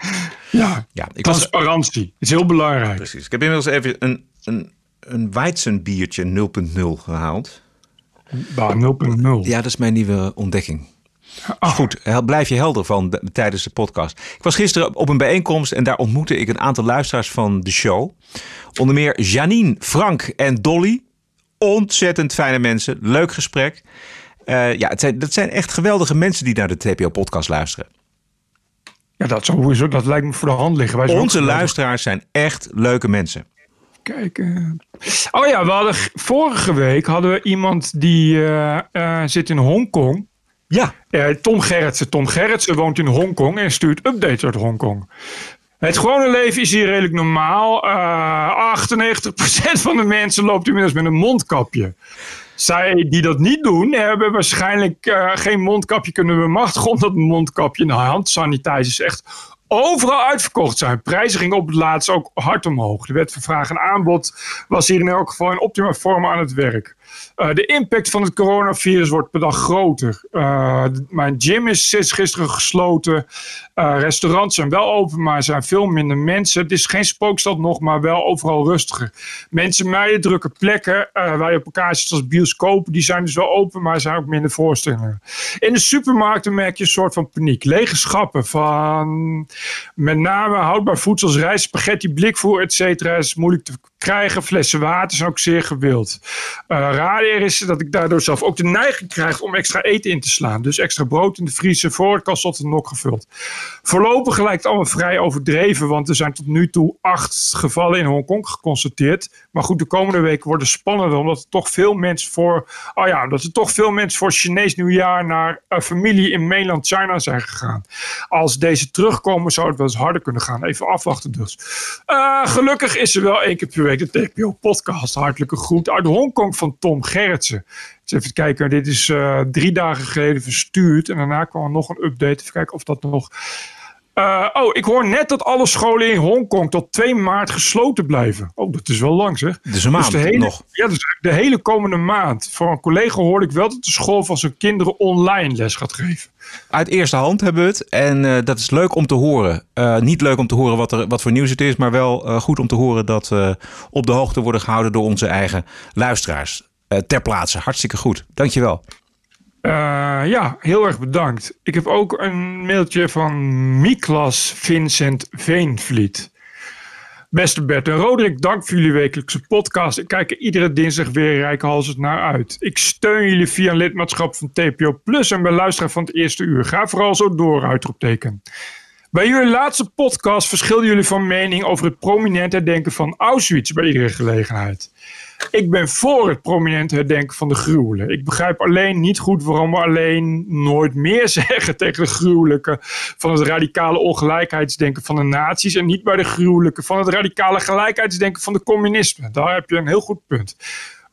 ja. ja. Ik Transparantie was, is heel belangrijk. Precies. Ik heb inmiddels even een, een, een Weizenbiertje 0.0 gehaald. Bah, 0.0. Ja, dat is mijn nieuwe ontdekking. Oh. Goed, blijf je helder van de, tijdens de podcast. Ik was gisteren op een bijeenkomst en daar ontmoette ik een aantal luisteraars van de show. Onder meer Janine, Frank en Dolly. Ontzettend fijne mensen. Leuk gesprek. Uh, ja, het zijn, dat zijn echt geweldige mensen die naar de TPO-podcast luisteren. Ja, dat, sowieso, dat lijkt me voor de hand liggen. Wij Onze luisteraars zijn echt leuke mensen. kijken. Oh ja, we hadden vorige week hadden we iemand die eh, eh, zit in Hongkong. Ja. Tom Gerritsen. Tom Gerritsen woont in Hongkong en stuurt updates uit Hongkong. Het gewone leven is hier redelijk normaal. Eh 98% van de mensen loopt inmiddels met een mondkapje. Zij die dat niet doen, hebben waarschijnlijk eh, geen mondkapje kunnen bemachtigen. Omdat mondkapje en handsanitizers echt overal uitverkocht zijn. Prijzen gingen op het laatst ook hard omhoog. De wet van vraag en aanbod was hier in elk geval in optima vorm aan het werk. Eh, de impact van het coronavirus wordt per dag groter. Eh, mijn gym is gisteren gesloten. Eh, restaurants zijn wel open, maar er zijn veel minder mensen. Het is geen spookstad nog, maar wel overal rustiger. Mensen mijden drukke plekken waar je op elkaar zit als bioscopen. Die zijn dus wel open, maar er zijn ook minder voorstellingen. In de supermarkten merk je een soort van paniek. Lege schappen van met name houdbaar voedsel als rijst, spaghetti, blikvoer, et cetera. is moeilijk te krijgen. Flessen water zijn ook zeer gewild. Uh, raar is dat ik daardoor zelf ook de neiging krijg om extra eten in te slaan. Dus extra brood in de vriezer voor het kastot en nog gevuld. Voorlopig lijkt het allemaal vrij overdreven, want er zijn tot nu toe acht gevallen in Hongkong geconstateerd. Maar goed, de komende weken worden spannender, omdat er toch veel mensen voor, oh ja, omdat er toch veel mensen voor Chinees nieuwjaar naar familie in mainland China zijn gegaan. Als deze terugkomen, zou het wel eens harder kunnen gaan. Even afwachten dus. Uh, gelukkig is er wel één keer per week de TPO-podcast. Hartelijke groet uit Hongkong van Tom Gerritsen. Dus even kijken, dit is uh, drie dagen geleden verstuurd. En daarna kwam er nog een update. Even kijken of dat nog... Uh, oh, ik hoor net dat alle scholen in Hongkong tot 2 maart gesloten blijven. Oh, dat is wel lang zeg. Dus een maand dus de hele, nog. Ja, dus de hele komende maand. Voor een collega hoorde ik wel dat de school van zijn kinderen online les gaat geven. Uit eerste hand hebben we het. En uh, dat is leuk om te horen. Uh, niet leuk om te horen wat, er, wat voor nieuws het is. Maar wel goed om te horen dat we op de hoogte worden gehouden door onze eigen luisteraars. Ter plaatse. Hartstikke goed. Dankjewel. Uh, ja, heel erg bedankt. Ik heb ook een mailtje van Miklas Vincent Veenvliet. Beste Bert en Roderick, dank voor jullie wekelijkse podcast. Ik kijk er iedere dinsdag weer rijkhalsend naar uit. Ik steun jullie via een lidmaatschap van TPO Plus en ben luisteraar van het eerste uur. Ga vooral zo door, uitroepteken. Bij jullie laatste podcast verschilden jullie van mening over het prominent herdenken van Auschwitz bij iedere gelegenheid. Ik ben voor het prominent herdenken van de gruwelen. Ik begrijp alleen niet goed waarom we alleen nooit meer zeggen tegen de gruwelijke van het radicale ongelijkheidsdenken van de nazi's en niet bij de gruwelijke van het radicale gelijkheidsdenken van de communisme. Daar heb je een heel goed punt.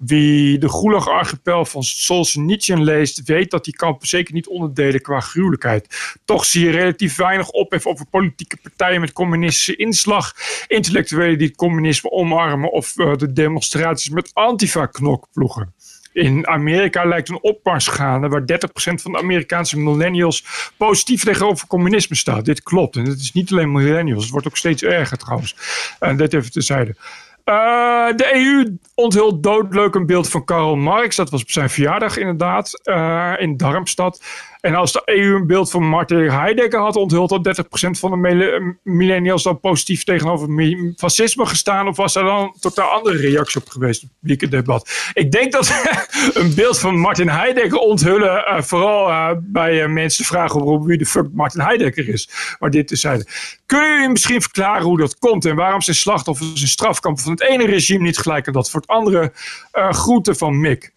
Wie de Gulag-archipel van Solzhenitsyn leest, weet dat die kampen zeker niet onderdelen qua gruwelijkheid. Toch zie je relatief weinig ophef over politieke partijen met communistische inslag, intellectuelen die het communisme omarmen of uh, de demonstraties met antifa-knokploegen. In Amerika lijkt een opmars gaande waar 30% van de Amerikaanse millennials positief tegenover communisme staat. Dit klopt. En het is niet alleen millennials, het wordt ook steeds erger trouwens. En dit even terzijde. Uh, de EU onthult doodleuk een beeld van Karl Marx. Dat was op zijn verjaardag inderdaad, uh, in Darmstad. En als de EU een beeld van Martin Heidegger had onthuld, had 30% van de millennials dan positief tegenover fascisme gestaan? Of was er dan een totaal andere reactie op geweest, het publieke debat? Ik denk dat een beeld van Martin Heidegger onthullen uh, vooral uh, bij mensen vragen over wie de fuck Martin Heidegger is. Maar dit zijn. Kunnen jullie misschien verklaren hoe dat komt en waarom zijn slachtoffers in strafkampen van het ene regime niet gelijk aan dat voor het andere groeten van Mick?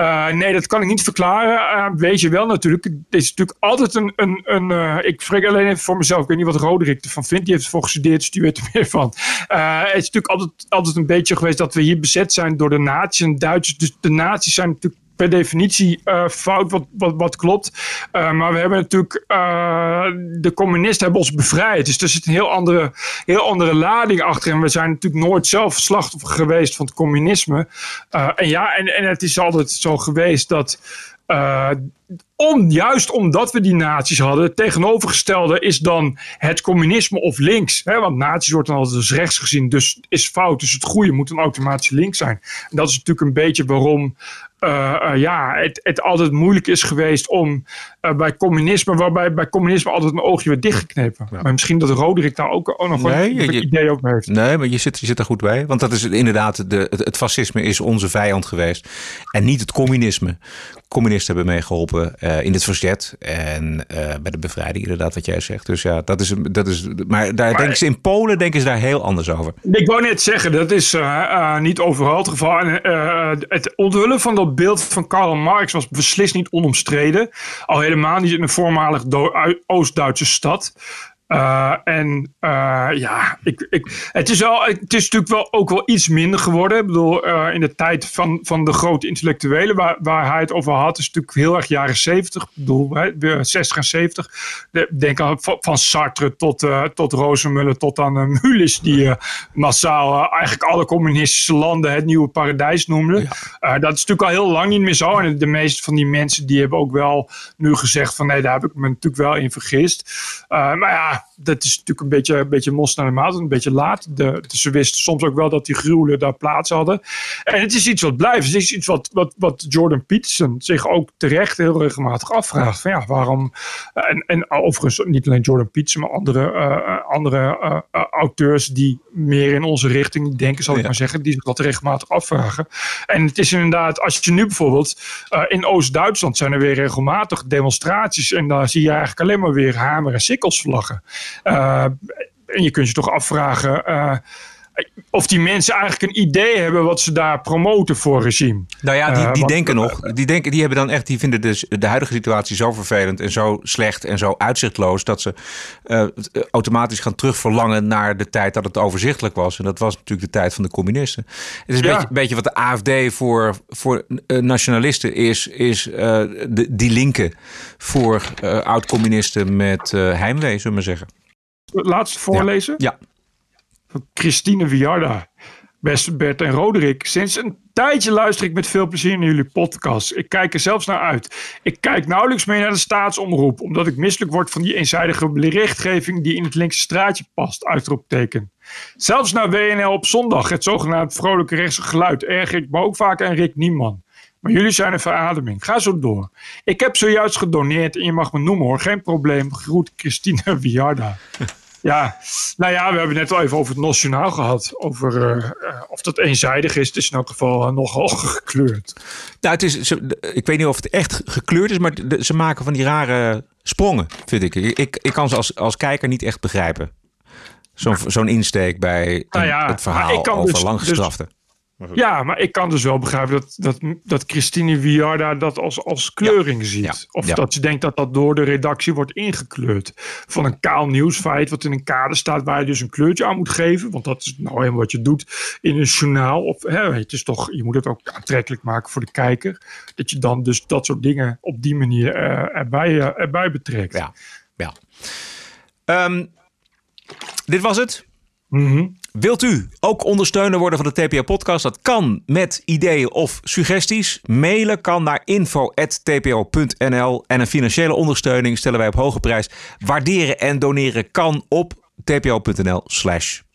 Uh, nee, dat kan ik niet verklaren. Uh, weet je wel natuurlijk. Het is natuurlijk altijd een... een, een uh, ik spreek alleen even voor mezelf. Ik weet niet wat Roderick ervan vindt. Die heeft ervoor gestudeerd, dus er meer van. het is natuurlijk altijd, altijd een beetje geweest dat we hier bezet zijn door de nazi's en Duitsers. Dus de nazi's zijn natuurlijk per definitie uh, fout, wat, wat, wat klopt. Uh, maar we hebben natuurlijk, uh, de communisten hebben ons bevrijd. Dus er zit een heel andere, heel andere lading achter. En we zijn natuurlijk nooit zelf slachtoffer geweest van het communisme. en ja, en, en het is altijd zo geweest dat. Juist omdat we die nazi's hadden, het tegenovergestelde is dan het communisme of links. Hè? Want nazi's wordt dan altijd als rechts gezien, dus is fout. Dus het goede moet dan automatisch links zijn. En dat is natuurlijk een beetje waarom ja, het, het altijd moeilijk is geweest om uh, bij communisme, waarbij bij communisme altijd een oogje werd dichtgeknepen. Ja. Maar misschien dat Roderick daar ook, ook nog nee, een je, idee over heeft. Nee, maar je zit, je zit er goed bij. Want dat is inderdaad, de, het, het fascisme is onze vijand geweest. En niet het communisme communisten hebben meegeholpen uh, in het verzet en uh, bij de bevrijding, inderdaad, wat jij zegt. Dus ja, dat is, dat is maar daar maar, denken ze in Polen denken ze daar heel anders over. Ik wou net zeggen, dat is niet overal het geval. En, het onthullen van dat beeld van Karl Marx was beslist niet onomstreden. Al helemaal niet in een voormalig Oost-Duitse stad. Uh, en uh, ja, ik, ik, het, is wel, het is natuurlijk wel ook wel iets minder geworden. Ik bedoel, uh, in de tijd van, van de grote intellectuelen waar, waar hij het over had, is natuurlijk heel erg jaren 70. Ik bedoel, 60 en 70. De, denk aan van Sartre tot, tot Rozenmuller tot aan Mulis, die massaal eigenlijk alle communistische landen het nieuwe paradijs noemde. Ja. dat is natuurlijk al heel lang niet meer zo. En de meeste van die mensen die hebben ook wel nu gezegd van nee, daar heb ik me natuurlijk wel in vergist. maar ja, back dat is natuurlijk een beetje, een beetje mos naar de maat, een beetje laat. De, ze wisten soms ook wel dat die gruwelen daar plaats hadden. En het is iets wat blijft. Het is iets wat, wat, wat Jordan Peterson zich ook terecht heel regelmatig afvraagt. Van ja, waarom... En, en overigens niet alleen Jordan Peterson, maar andere, uh, andere uh, auteurs die meer in onze richting denken, zal ik maar zeggen, die zich dat regelmatig afvragen. En het is inderdaad, als je nu bijvoorbeeld in Oost-Duitsland zijn er weer regelmatig demonstraties en daar zie je eigenlijk alleen maar weer hamer- en sikkelsvlaggen. Uh, en je kunt je toch afvragen uh, of die mensen eigenlijk een idee hebben wat ze daar promoten voor regime. Nou ja, die, die uh, denken nog. Die, denken, die hebben dan echt, die vinden dus de huidige situatie zo vervelend en zo slecht en zo uitzichtloos dat ze automatisch gaan terugverlangen naar de tijd dat het overzichtelijk was. En dat was natuurlijk de tijd van de communisten. Het is een ja. beetje, beetje, wat de AFD voor, voor nationalisten is, is de, die linken voor oud-communisten met heimwee, zullen we maar zeggen laatste voorlezen? Ja. Van Christine Viarda. Beste Bert en Roderick. Sinds een tijdje luister ik met veel plezier naar jullie podcast. Ik kijk er zelfs naar uit. Ik kijk nauwelijks meer naar de staatsomroep, omdat ik misselijk word van die eenzijdige berichtgeving die in het linkse straatje past. Uitroepteken. Zelfs naar WNL op zondag, het zogenaamd vrolijke rechtse geluid, erg ik me ook vaak aan Rick Nieman. Maar jullie zijn een verademing. Ga zo door. Ik heb zojuist gedoneerd en je mag me noemen hoor. Geen probleem. Groet Christina Viarda. Ja, nou ja, we hebben het net al even over het nationaal gehad. Over uh, of dat eenzijdig is. Het is in elk geval uh, nogal gekleurd. Nou, het is, ik weet niet of het echt gekleurd is, maar de, ze maken van die rare sprongen, vind ik. Ik, ik kan ze als, als kijker niet echt begrijpen. Zo'n zo'n insteek bij nou ja, het verhaal over dus, langgestraften. Dus, ja, maar ik kan dus wel begrijpen dat, dat, dat Christine Viarda dat als, als kleuring ziet. Of dat ze denkt dat dat door de redactie wordt ingekleurd. Van een kaal nieuwsfeit wat in een kader staat waar je dus een kleurtje aan moet geven. Want dat is nou helemaal wat je doet in een journaal. Of, hè, het is toch, je moet het ook aantrekkelijk maken voor de kijker. Dat je dan dus dat soort dingen op die manier uh, erbij, uh, erbij betrekt. Ja, ja. Um, dit was het. Mm -hmm. Wilt u ook ondersteuner worden van de TPO-podcast? Dat kan met ideeën of suggesties. Mailen kan naar info.tpo.nl. En een financiële ondersteuning stellen wij op hoge prijs. Waarderen en doneren kan op tpo.nl slash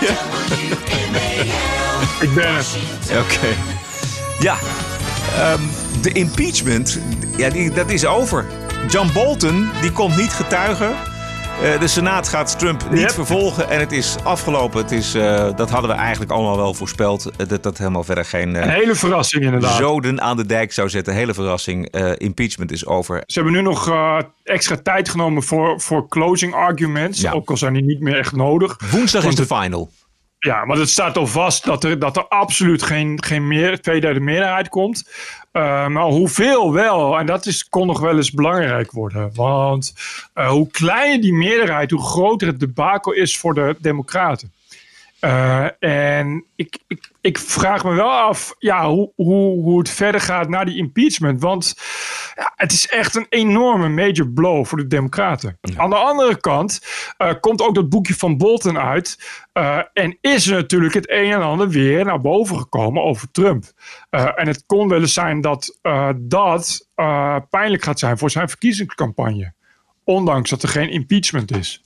Ik ben het. Oké. Ja. Um, de impeachment, ja, die, dat is over. John Bolton, die komt niet getuigen. Uh, de Senaat gaat Trump niet yep. vervolgen en het is afgelopen. Het is, uh, dat hadden we eigenlijk allemaal wel voorspeld. Uh, dat dat helemaal verder geen. Een hele verrassing inderdaad. Zoden aan de dijk zou zetten. Hele verrassing. impeachment is over. Ze hebben nu nog extra tijd genomen voor, voor closing arguments. Ja. Ook al zijn die niet meer echt nodig. Woensdag is de final. Ja, maar het staat al vast dat er, dat er absoluut geen, geen meer, tweederde meerderheid komt. Uh, maar hoeveel wel, en dat is, kon nog wel eens belangrijk worden. Want uh, hoe kleiner die meerderheid, hoe groter het debakel is voor de Democraten. Uh, en ik, ik, ik, vraag me wel af ja, hoe, hoe, hoe het verder gaat na die impeachment. Want ja, het is echt een enorme major blow voor de Democraten. Aan de andere kant uh, komt ook dat boekje van Bolton uit. Uh, en is er natuurlijk het een en ander weer naar boven gekomen over Trump. en het kon wel eens zijn dat dat pijnlijk gaat zijn voor zijn verkiezingscampagne. Ondanks dat er geen impeachment is.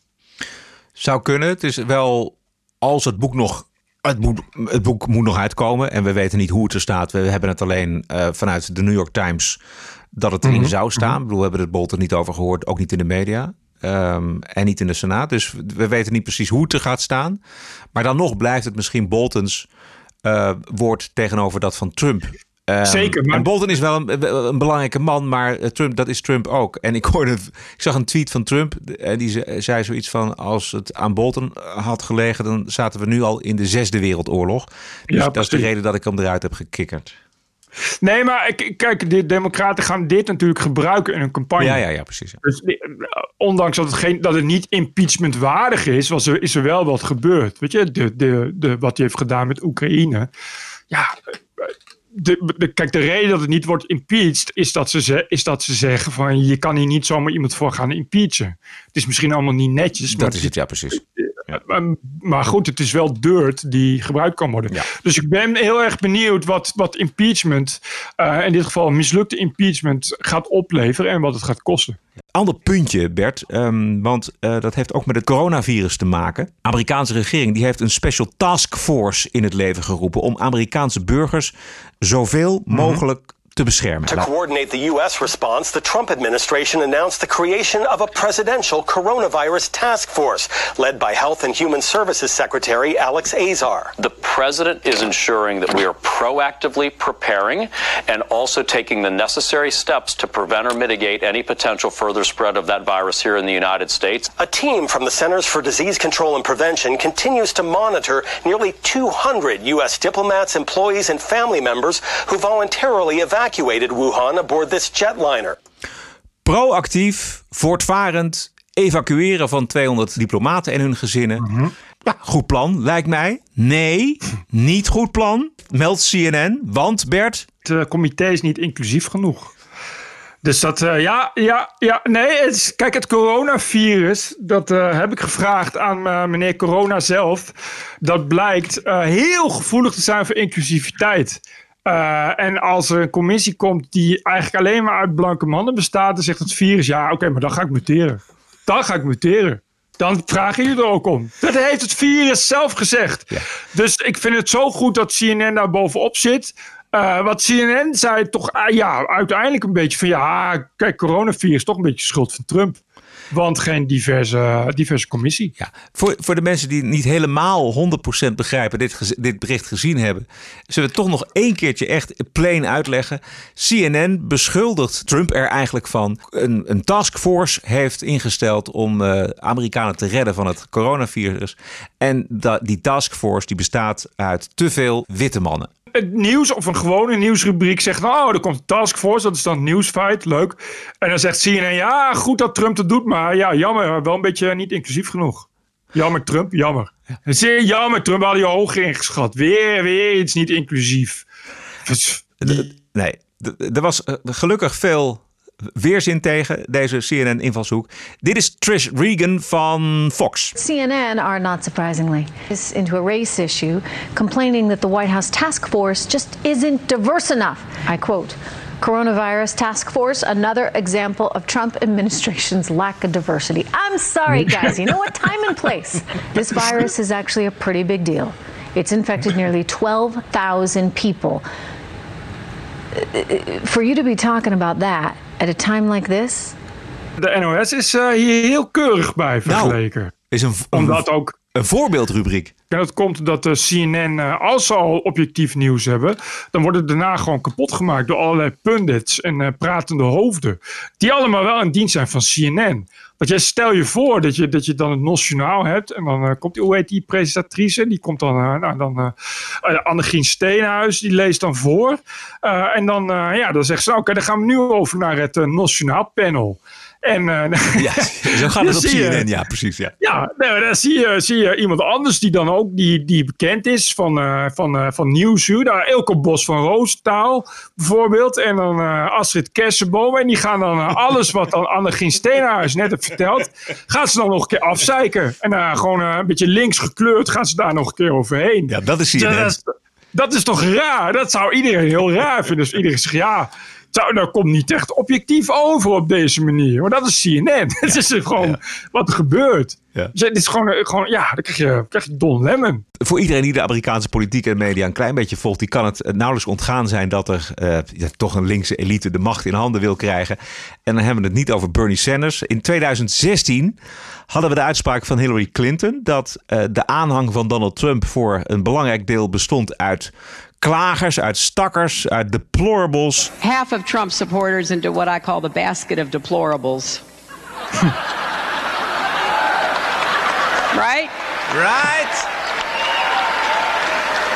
Zou kunnen. Het is wel als het boek nog. Het, moet, het boek moet nog uitkomen en we weten niet hoe het er staat. We hebben het alleen uh, vanuit de New York Times dat het erin mm -hmm. zou staan. Ik bedoel, we hebben het Bolton niet over gehoord, ook niet in de media. Um, en niet in de Senaat. Dus we weten niet precies hoe het er gaat staan. Maar dan nog blijft het misschien Boltons uh, woord tegenover dat van Trump. Um, Zeker. Maar... En Bolton is wel een, een, belangrijke man, maar Trump, dat is Trump ook. En ik hoorde, ik zag een tweet van Trump en die zei zoiets van: als het aan Bolton had gelegen, dan zaten we nu al in de zesde wereldoorlog. Dus ja, dat is de reden dat ik hem eruit heb gekikkerd. Nee, maar kijk, de Democraten gaan dit natuurlijk gebruiken in een campagne. Ja, ja, ja, precies. Ja. Dus ondanks dat het, geen, dat het niet impeachment waardig is, was er, is er wel wat gebeurd. Weet je, de, de, de, wat hij heeft gedaan met Oekraïne. Ja, de, de, kijk, de reden dat het niet wordt impeached is dat, ze, is dat ze zeggen van je kan hier niet zomaar iemand voor gaan impeachen. Het is misschien allemaal niet netjes. Dat maar is het, ja precies. Ja. Maar goed, het is wel dirt die gebruikt kan worden. Ja. Dus ik ben heel erg benieuwd wat, wat impeachment, uh, in dit geval mislukte impeachment, gaat opleveren en wat het gaat kosten. Ander puntje, Bert, um, want uh, dat heeft ook met het coronavirus te maken. De Amerikaanse regering die heeft een special task force in het leven geroepen om Amerikaanse burgers zoveel mogelijk mm -hmm te beschermen. To coordinate the U.S. response, the Trump administration announced the creation of a presidential coronavirus task force led by Health and Human Services Secretary Alex Azar. The president is ensuring that we are proactively preparing and also taking the necessary steps to prevent or mitigate any potential further spread of that virus here in the United States. A team from the Centers for Disease Control and Prevention continues to monitor nearly 200 U.S. diplomats, employees, and family members who voluntarily evacuated evacuated Wuhan aboard this jetliner. Proactief, voortvarend evacueren van 200 diplomaten en hun gezinnen. Mhm. Ja, goed plan, lijkt mij. Nee, niet goed plan, meldt CNN. Want Bert. Het uh, comité is niet inclusief genoeg. Dus dat, uh, ja, ja, ja, nee. Het is, kijk, het coronavirus, dat uh, heb ik gevraagd aan uh, meneer Corona zelf. Dat blijkt heel gevoelig te zijn voor inclusiviteit. Uh, en als er een commissie komt die eigenlijk alleen maar uit blanke mannen bestaat, dan zegt het virus: ja, oké, okay, maar dan ga ik muteren. Dan ga ik muteren. Dan vragen jullie er ook om. Dat heeft het virus zelf gezegd. Ja. Dus ik vind het zo goed dat CNN daar bovenop zit. Uh, wat CNN zei toch uh, ja, uiteindelijk een beetje van ja, kijk, coronavirus toch een beetje schuld van Trump. Want geen diverse, diverse commissie. Ja, voor, voor de mensen die niet helemaal 100% begrijpen, dit, dit bericht gezien hebben, zullen we toch nog één keertje echt plain uitleggen. CNN beschuldigt Trump er eigenlijk van. Een, een taskforce heeft ingesteld om uh, Amerikanen te redden van het coronavirus. En dat, die taskforce die bestaat uit te veel witte mannen het nieuws of een gewone nieuwsrubriek zegt... oh, er komt een taskforce, dat is dan nieuwsfeit, leuk. En dan zegt CNN, ja, goed dat Trump het doet... maar ja, jammer, wel een beetje niet inclusief genoeg. Jammer, Trump, jammer. Zeer jammer, Trump had je hoog ingeschat. Weer, weer iets niet inclusief. Nee, er was gelukkig veel weerzin tegen deze CNN-invalshoek. Dit is Trish Regan van Fox. CNN are not surprisingly is into a race issue, complaining that the White House task force just isn't diverse enough. I quote. Coronavirus task force, another example of Trump administration's lack of diversity. I'm sorry, guys. You know what? Time and place. This virus is actually a pretty big deal. It's infected nearly 12,000 people. For you to be talking about that at a time like this? De NOS is uh, hier heel keurig bij vergeleken. Nou, is een, Omdat ook een voorbeeldrubriek. En dat komt dat de CNN, uh, als ze al objectief nieuws hebben, dan wordt het daarna gewoon kapot gemaakt door allerlei pundits en uh, pratende hoofden. Die allemaal wel in dienst zijn van CNN. Want jij stel je voor dat je, dat je dan het Nationaal hebt. En dan uh, komt, hoe heet die presentatrice? Die komt dan, uh, nou, dan uh, Steenhuis, die leest dan voor. en dan, ja, dan zegt ze, oké, okay, dan gaan we nu over naar het Nationaal panel. En, uh, ja, zo gaat het op CNN, ja, precies. Ja, ja nou, dan zie je, zie je iemand anders die dan ook die, die bekend is van, uh, van, uh, van Nieuwsuur. Nou, Elke Bos van Roostaal bijvoorbeeld. En dan Astrid Kersenboom. En die gaan dan alles wat dan Annegien Steenhuis net heeft verteld, gaan ze dan nog een keer afzeiken. En gewoon een beetje links gekleurd gaan ze daar nog een keer overheen. Ja, dat is CNN. Dat, dat is toch raar? Dat zou iedereen heel raar vinden. Dus iedereen zegt ja zou, dat komt niet echt objectief over op deze manier. Maar dat is CNN. Het is gewoon wat er gebeurt. Ja. Dus het is gewoon, gewoon ja, dan krijg je, krijg je Don Lemon. Voor iedereen die de Amerikaanse politiek en media een klein beetje volgt, die kan het nauwelijks ontgaan zijn dat er uh, ja, toch een linkse elite de macht in handen wil krijgen. En dan hebben we het niet over Bernie Sanders. In 2016 hadden we de uitspraak van Hillary Clinton dat uh, de aanhang van Donald Trump voor een belangrijk deel bestond uit klagers, uit stakkers, uit deplorables. Half of Trump supporters into what I call the basket of deplorables. right? Right.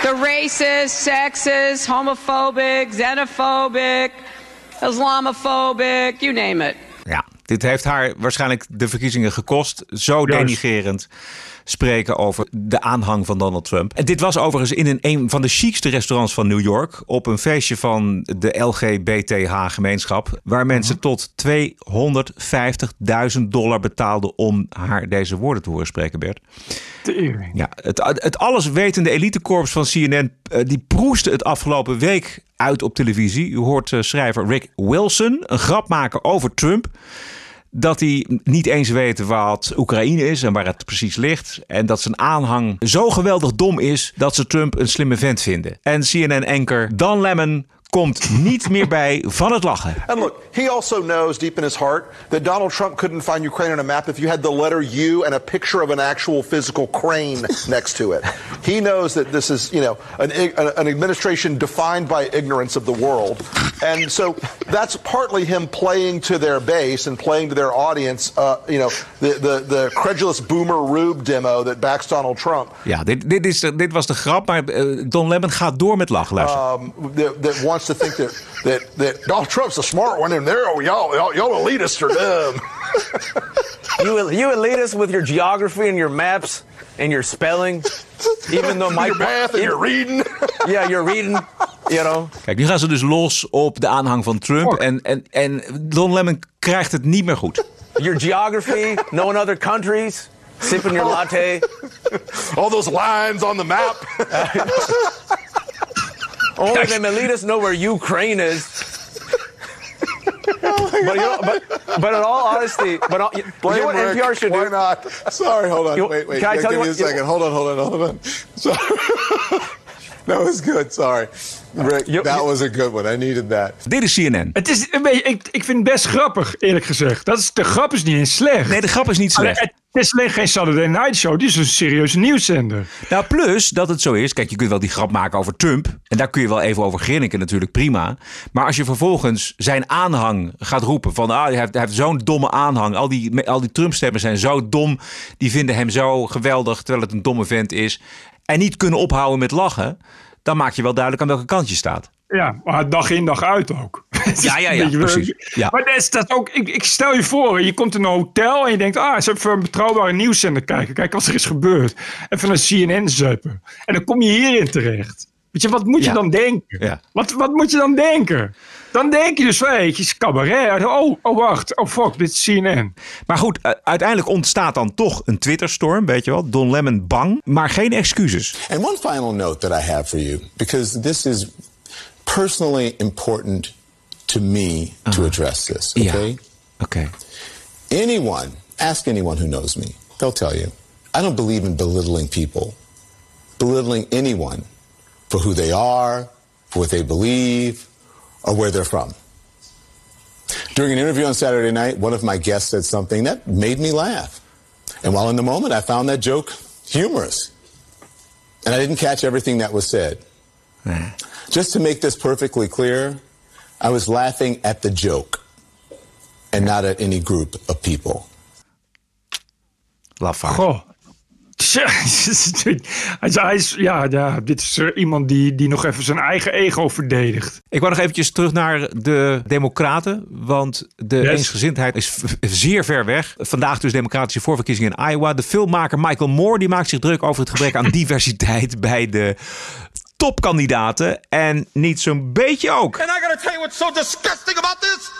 The racist, sexist, homophobic, xenophobic, Islamophobic, you name it. Ja, dit heeft haar waarschijnlijk de verkiezingen gekost. Zo denigerend spreken over de aanhang van Donald Trump. En dit was overigens in een, een van de chicste restaurants van New York. Op een feestje van de LGBTH-gemeenschap. Waar mensen tot 250.000 dollar betaalden om haar deze woorden te horen spreken, Bert. Ja, het, het alleswetende elitekorps van CNN eh, die proeste het afgelopen week uit op televisie. U hoort uh, schrijver Rick Wilson een grap maken over Trump dat hij niet eens weet wat Oekraïne is en waar het precies ligt. En dat zijn aanhang zo geweldig dom is dat ze Trump een slimme vent vinden. En CNN-anker Dan Lemon komt niet meer bij van het lachen. And look, he also knows deep in his heart that Donald Trump couldn't find Ukraine on a map if you had the letter U and a picture of an actual physical crane next to it. He knows that this is, you know, an, an administration defined by ignorance of the world. And so that's partly him playing to their base and playing to their audience, uh, you know, the, the, the credulous boomer Rube demo that backs Donald Trump. Ja, dit, dit, is, dit was de grap, maar uh, Don Lemon gaat door met lachen. Um, that, that wants to think that, that, that Donald Trump's a smart one, and there, y'all, y'all, y'all elitists are dumb. you, you elitists with your geography and your maps and your spelling, even though my your math and your reading. yeah, you're reading. You know. Kijk, nu gaan ze dus los op de aanhang van Trump. En, en, en Don Lemon krijgt het niet meer goed. Your geography, knowing other countries, sipping your latte. All those lines on the map. Only them elitists know where Ukraine is. Oh but, you know, but, but in all honesty, but all, you, Blame you know what Rick. NPR should Why do? not? Sorry, hold on. You- wait, wait. can I tell give you me a what- you- second. Hold on, hold on, hold on. Sorry. no, it's good. Sorry. Rick, that was a good one. I needed that. Dit is CNN. Het is een beetje, ik, ik vind het best grappig, eerlijk gezegd. Dat is, de grap is niet eens slecht. Nee, de grap is niet slecht. Het is alleen geen Saturday Night Show. Dit is een serieuze nieuwszender. Nou, plus dat het zo is. Kijk, je kunt wel die grap maken over Trump. En daar kun je wel even over grinniken, natuurlijk prima. Maar als je vervolgens zijn aanhang gaat roepen: van ah, hij heeft, hij heeft zo'n domme aanhang. Al die, al die Trump-stemmen zijn zo dom. Die vinden hem zo geweldig, terwijl het een domme vent is. En niet kunnen ophouden met lachen. Dan maak je wel duidelijk aan welke kant je staat. Ja, maar dag in dag uit ook. Ja, ja, ja, precies. Ja. Maar dat is dat ook, ik, ik stel je voor, je komt in een hotel en je denkt, ah, eens even een betrouwbare nieuwszender kijken. Kijk wat er is gebeurd. Even een CNN zuipen. En dan kom je hierin terecht. Weet je, wat moet je dan denken? Ja. Wat, wat moet je dan denken? Dan denk je dus, weet je, het is cabaret. Oh, oh, wacht. Oh, fuck, dit is CNN. Maar goed, uiteindelijk ontstaat dan toch een Twitterstorm, weet je wel. Don Lemon bang, maar geen excuses. And one final note that I have for you, because this is personally important to me to address this, Yeah. okay? Okay. Anyone, ask anyone who knows me, they'll tell you. I don't believe in belittling people, belittling anyone for who they are, for what they believe, or where they're from. During an interview on Saturday night, one of my guests said something that made me laugh. And while in the moment, I found that joke humorous. And I didn't catch everything that was said. Hmm. Just to make this perfectly clear, I was laughing at the joke and not at any group of people. Lafaard. Goh. Ja, hij is, ja, ja, dit is er iemand die, die nog even zijn eigen ego verdedigt. Ik wou nog eventjes terug naar de Democraten. Want de Yes. eensgezindheid is zeer ver weg. Vandaag dus democratische voorverkiezingen in Iowa. De filmmaker Michael Moore die maakt zich druk over het gebrek aan diversiteit bij de topkandidaten. En niet zo'n beetje ook. And I gotta tell you what's so disgusting about this.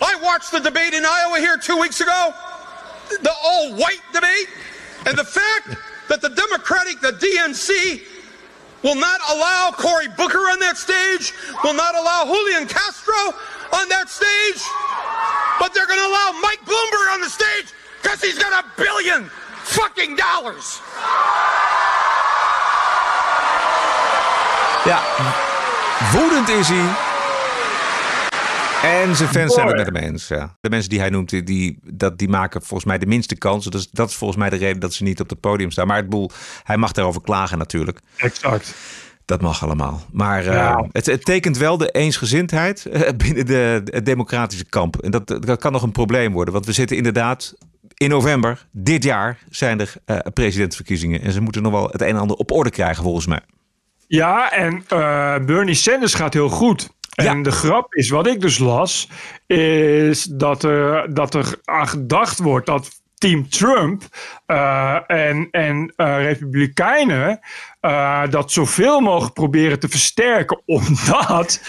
I watched the debate in Iowa here two weeks ago, the all white debate, and the fact that the Democratic, the DNC, will not allow Cory Booker on that stage, will not allow Julian Castro on that stage, but they're gonna allow Mike Bloomberg on the stage because he's got a billion fucking dollars. Ja, woedend is hij. En zijn fans zijn het met hem eens. Ja. De mensen die hij noemt, die- die, dat, die maken volgens mij de minste kans. Dus dat is volgens mij de reden dat ze niet op het podium staan. Maar het boel, hij mag daarover klagen natuurlijk. Exact. Dat mag allemaal. Maar eh, het, het tekent wel de eensgezindheid eh, binnen de, het democratische kamp. En dat, dat kan nog een probleem worden. Want we zitten inderdaad in november dit jaar zijn er eh, presidentsverkiezingen. En ze moeten nog wel het een en ander op orde krijgen volgens mij. Ja, en Bernie Sanders gaat heel goed. En de grap is, wat ik dus las, is dat er, dat er aan gedacht wordt dat Team Trump eh, en, en eh, Republikeinen eh, dat zoveel mogelijk proberen te versterken, omdat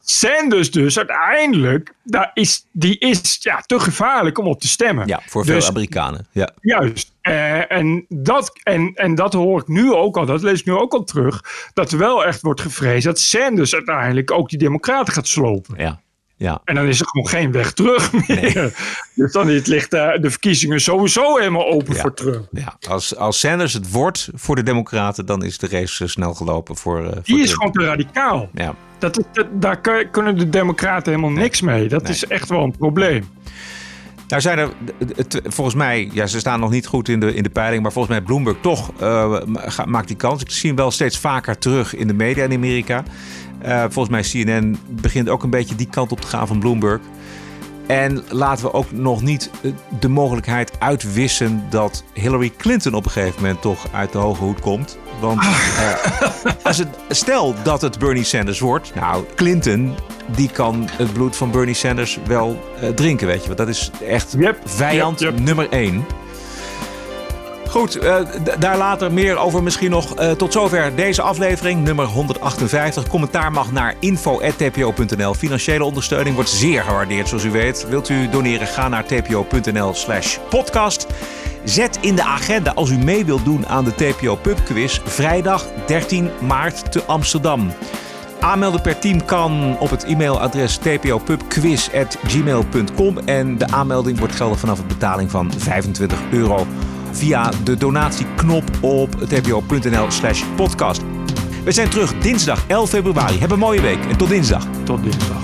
Sanders dus uiteindelijk, daar is, die is ja, te gevaarlijk om op te stemmen. Ja, voor veel Dus- Amerikanen. Ja. Juist. Eh, en, dat, en, en dat hoor ik nu ook al, dat lees ik nu ook al terug, dat er wel echt wordt gevreesd dat Sanders uiteindelijk ook die democraten gaat slopen. Ja. Ja. En dan is er gewoon geen weg terug meer. Dus dan ligt de verkiezingen sowieso helemaal open voor Trump. Ja, als, als Sanders het wordt voor de Democraten, dan is de race eh, snel gelopen voor. voor Die is Trump. gewoon te radicaal. Ja. Dat, dat, daar kun- kunnen de democraten helemaal niks mee. Dat is echt wel een probleem. Nou zijn er, volgens mij, ja, ze staan nog niet goed in de, in de peiling, maar volgens mij Bloomberg toch eh, maakt die kans. Ik zie hem wel steeds vaker terug in de media in Amerika. Eh, volgens mij CNN begint ook een beetje die kant op te gaan van Bloomberg. En laten we ook nog niet eh, de mogelijkheid uitwissen dat Hillary Clinton op een gegeven moment toch uit de hoge hoed komt. Want eh, als het, stel dat het Bernie Sanders wordt, nou, Clinton die kan het bloed van Bernie Sanders wel eh, drinken, weet je. Want dat is echt vijand nummer één. Goed, eh, daar later meer over misschien nog. Eh, tot zover deze aflevering, nummer 158. Commentaar mag naar info.tpo.nl. Financiële ondersteuning wordt zeer gewaardeerd, zoals u weet. Wilt u doneren, ga naar tpo.nl slash podcast. Zet in de agenda als u mee wilt doen aan de TPO Pub Quiz. Vrijdag 13 maart te Amsterdam. Aanmelden per team kan op het e-mailadres tpopubquiz.gmail.com. En de aanmelding wordt geldig vanaf een betaling van 25 euro via de donatieknop op tpo.nl slash podcast. We zijn terug dinsdag 11 februari. Heb een mooie week en tot dinsdag. Tot dinsdag.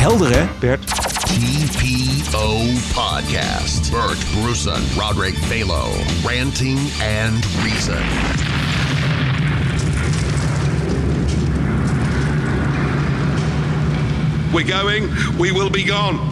Helder hè, Bert? TPO Podcast. Bert Bruson, Roderick Balo, Ranting and Reason. We're going, we will be gone.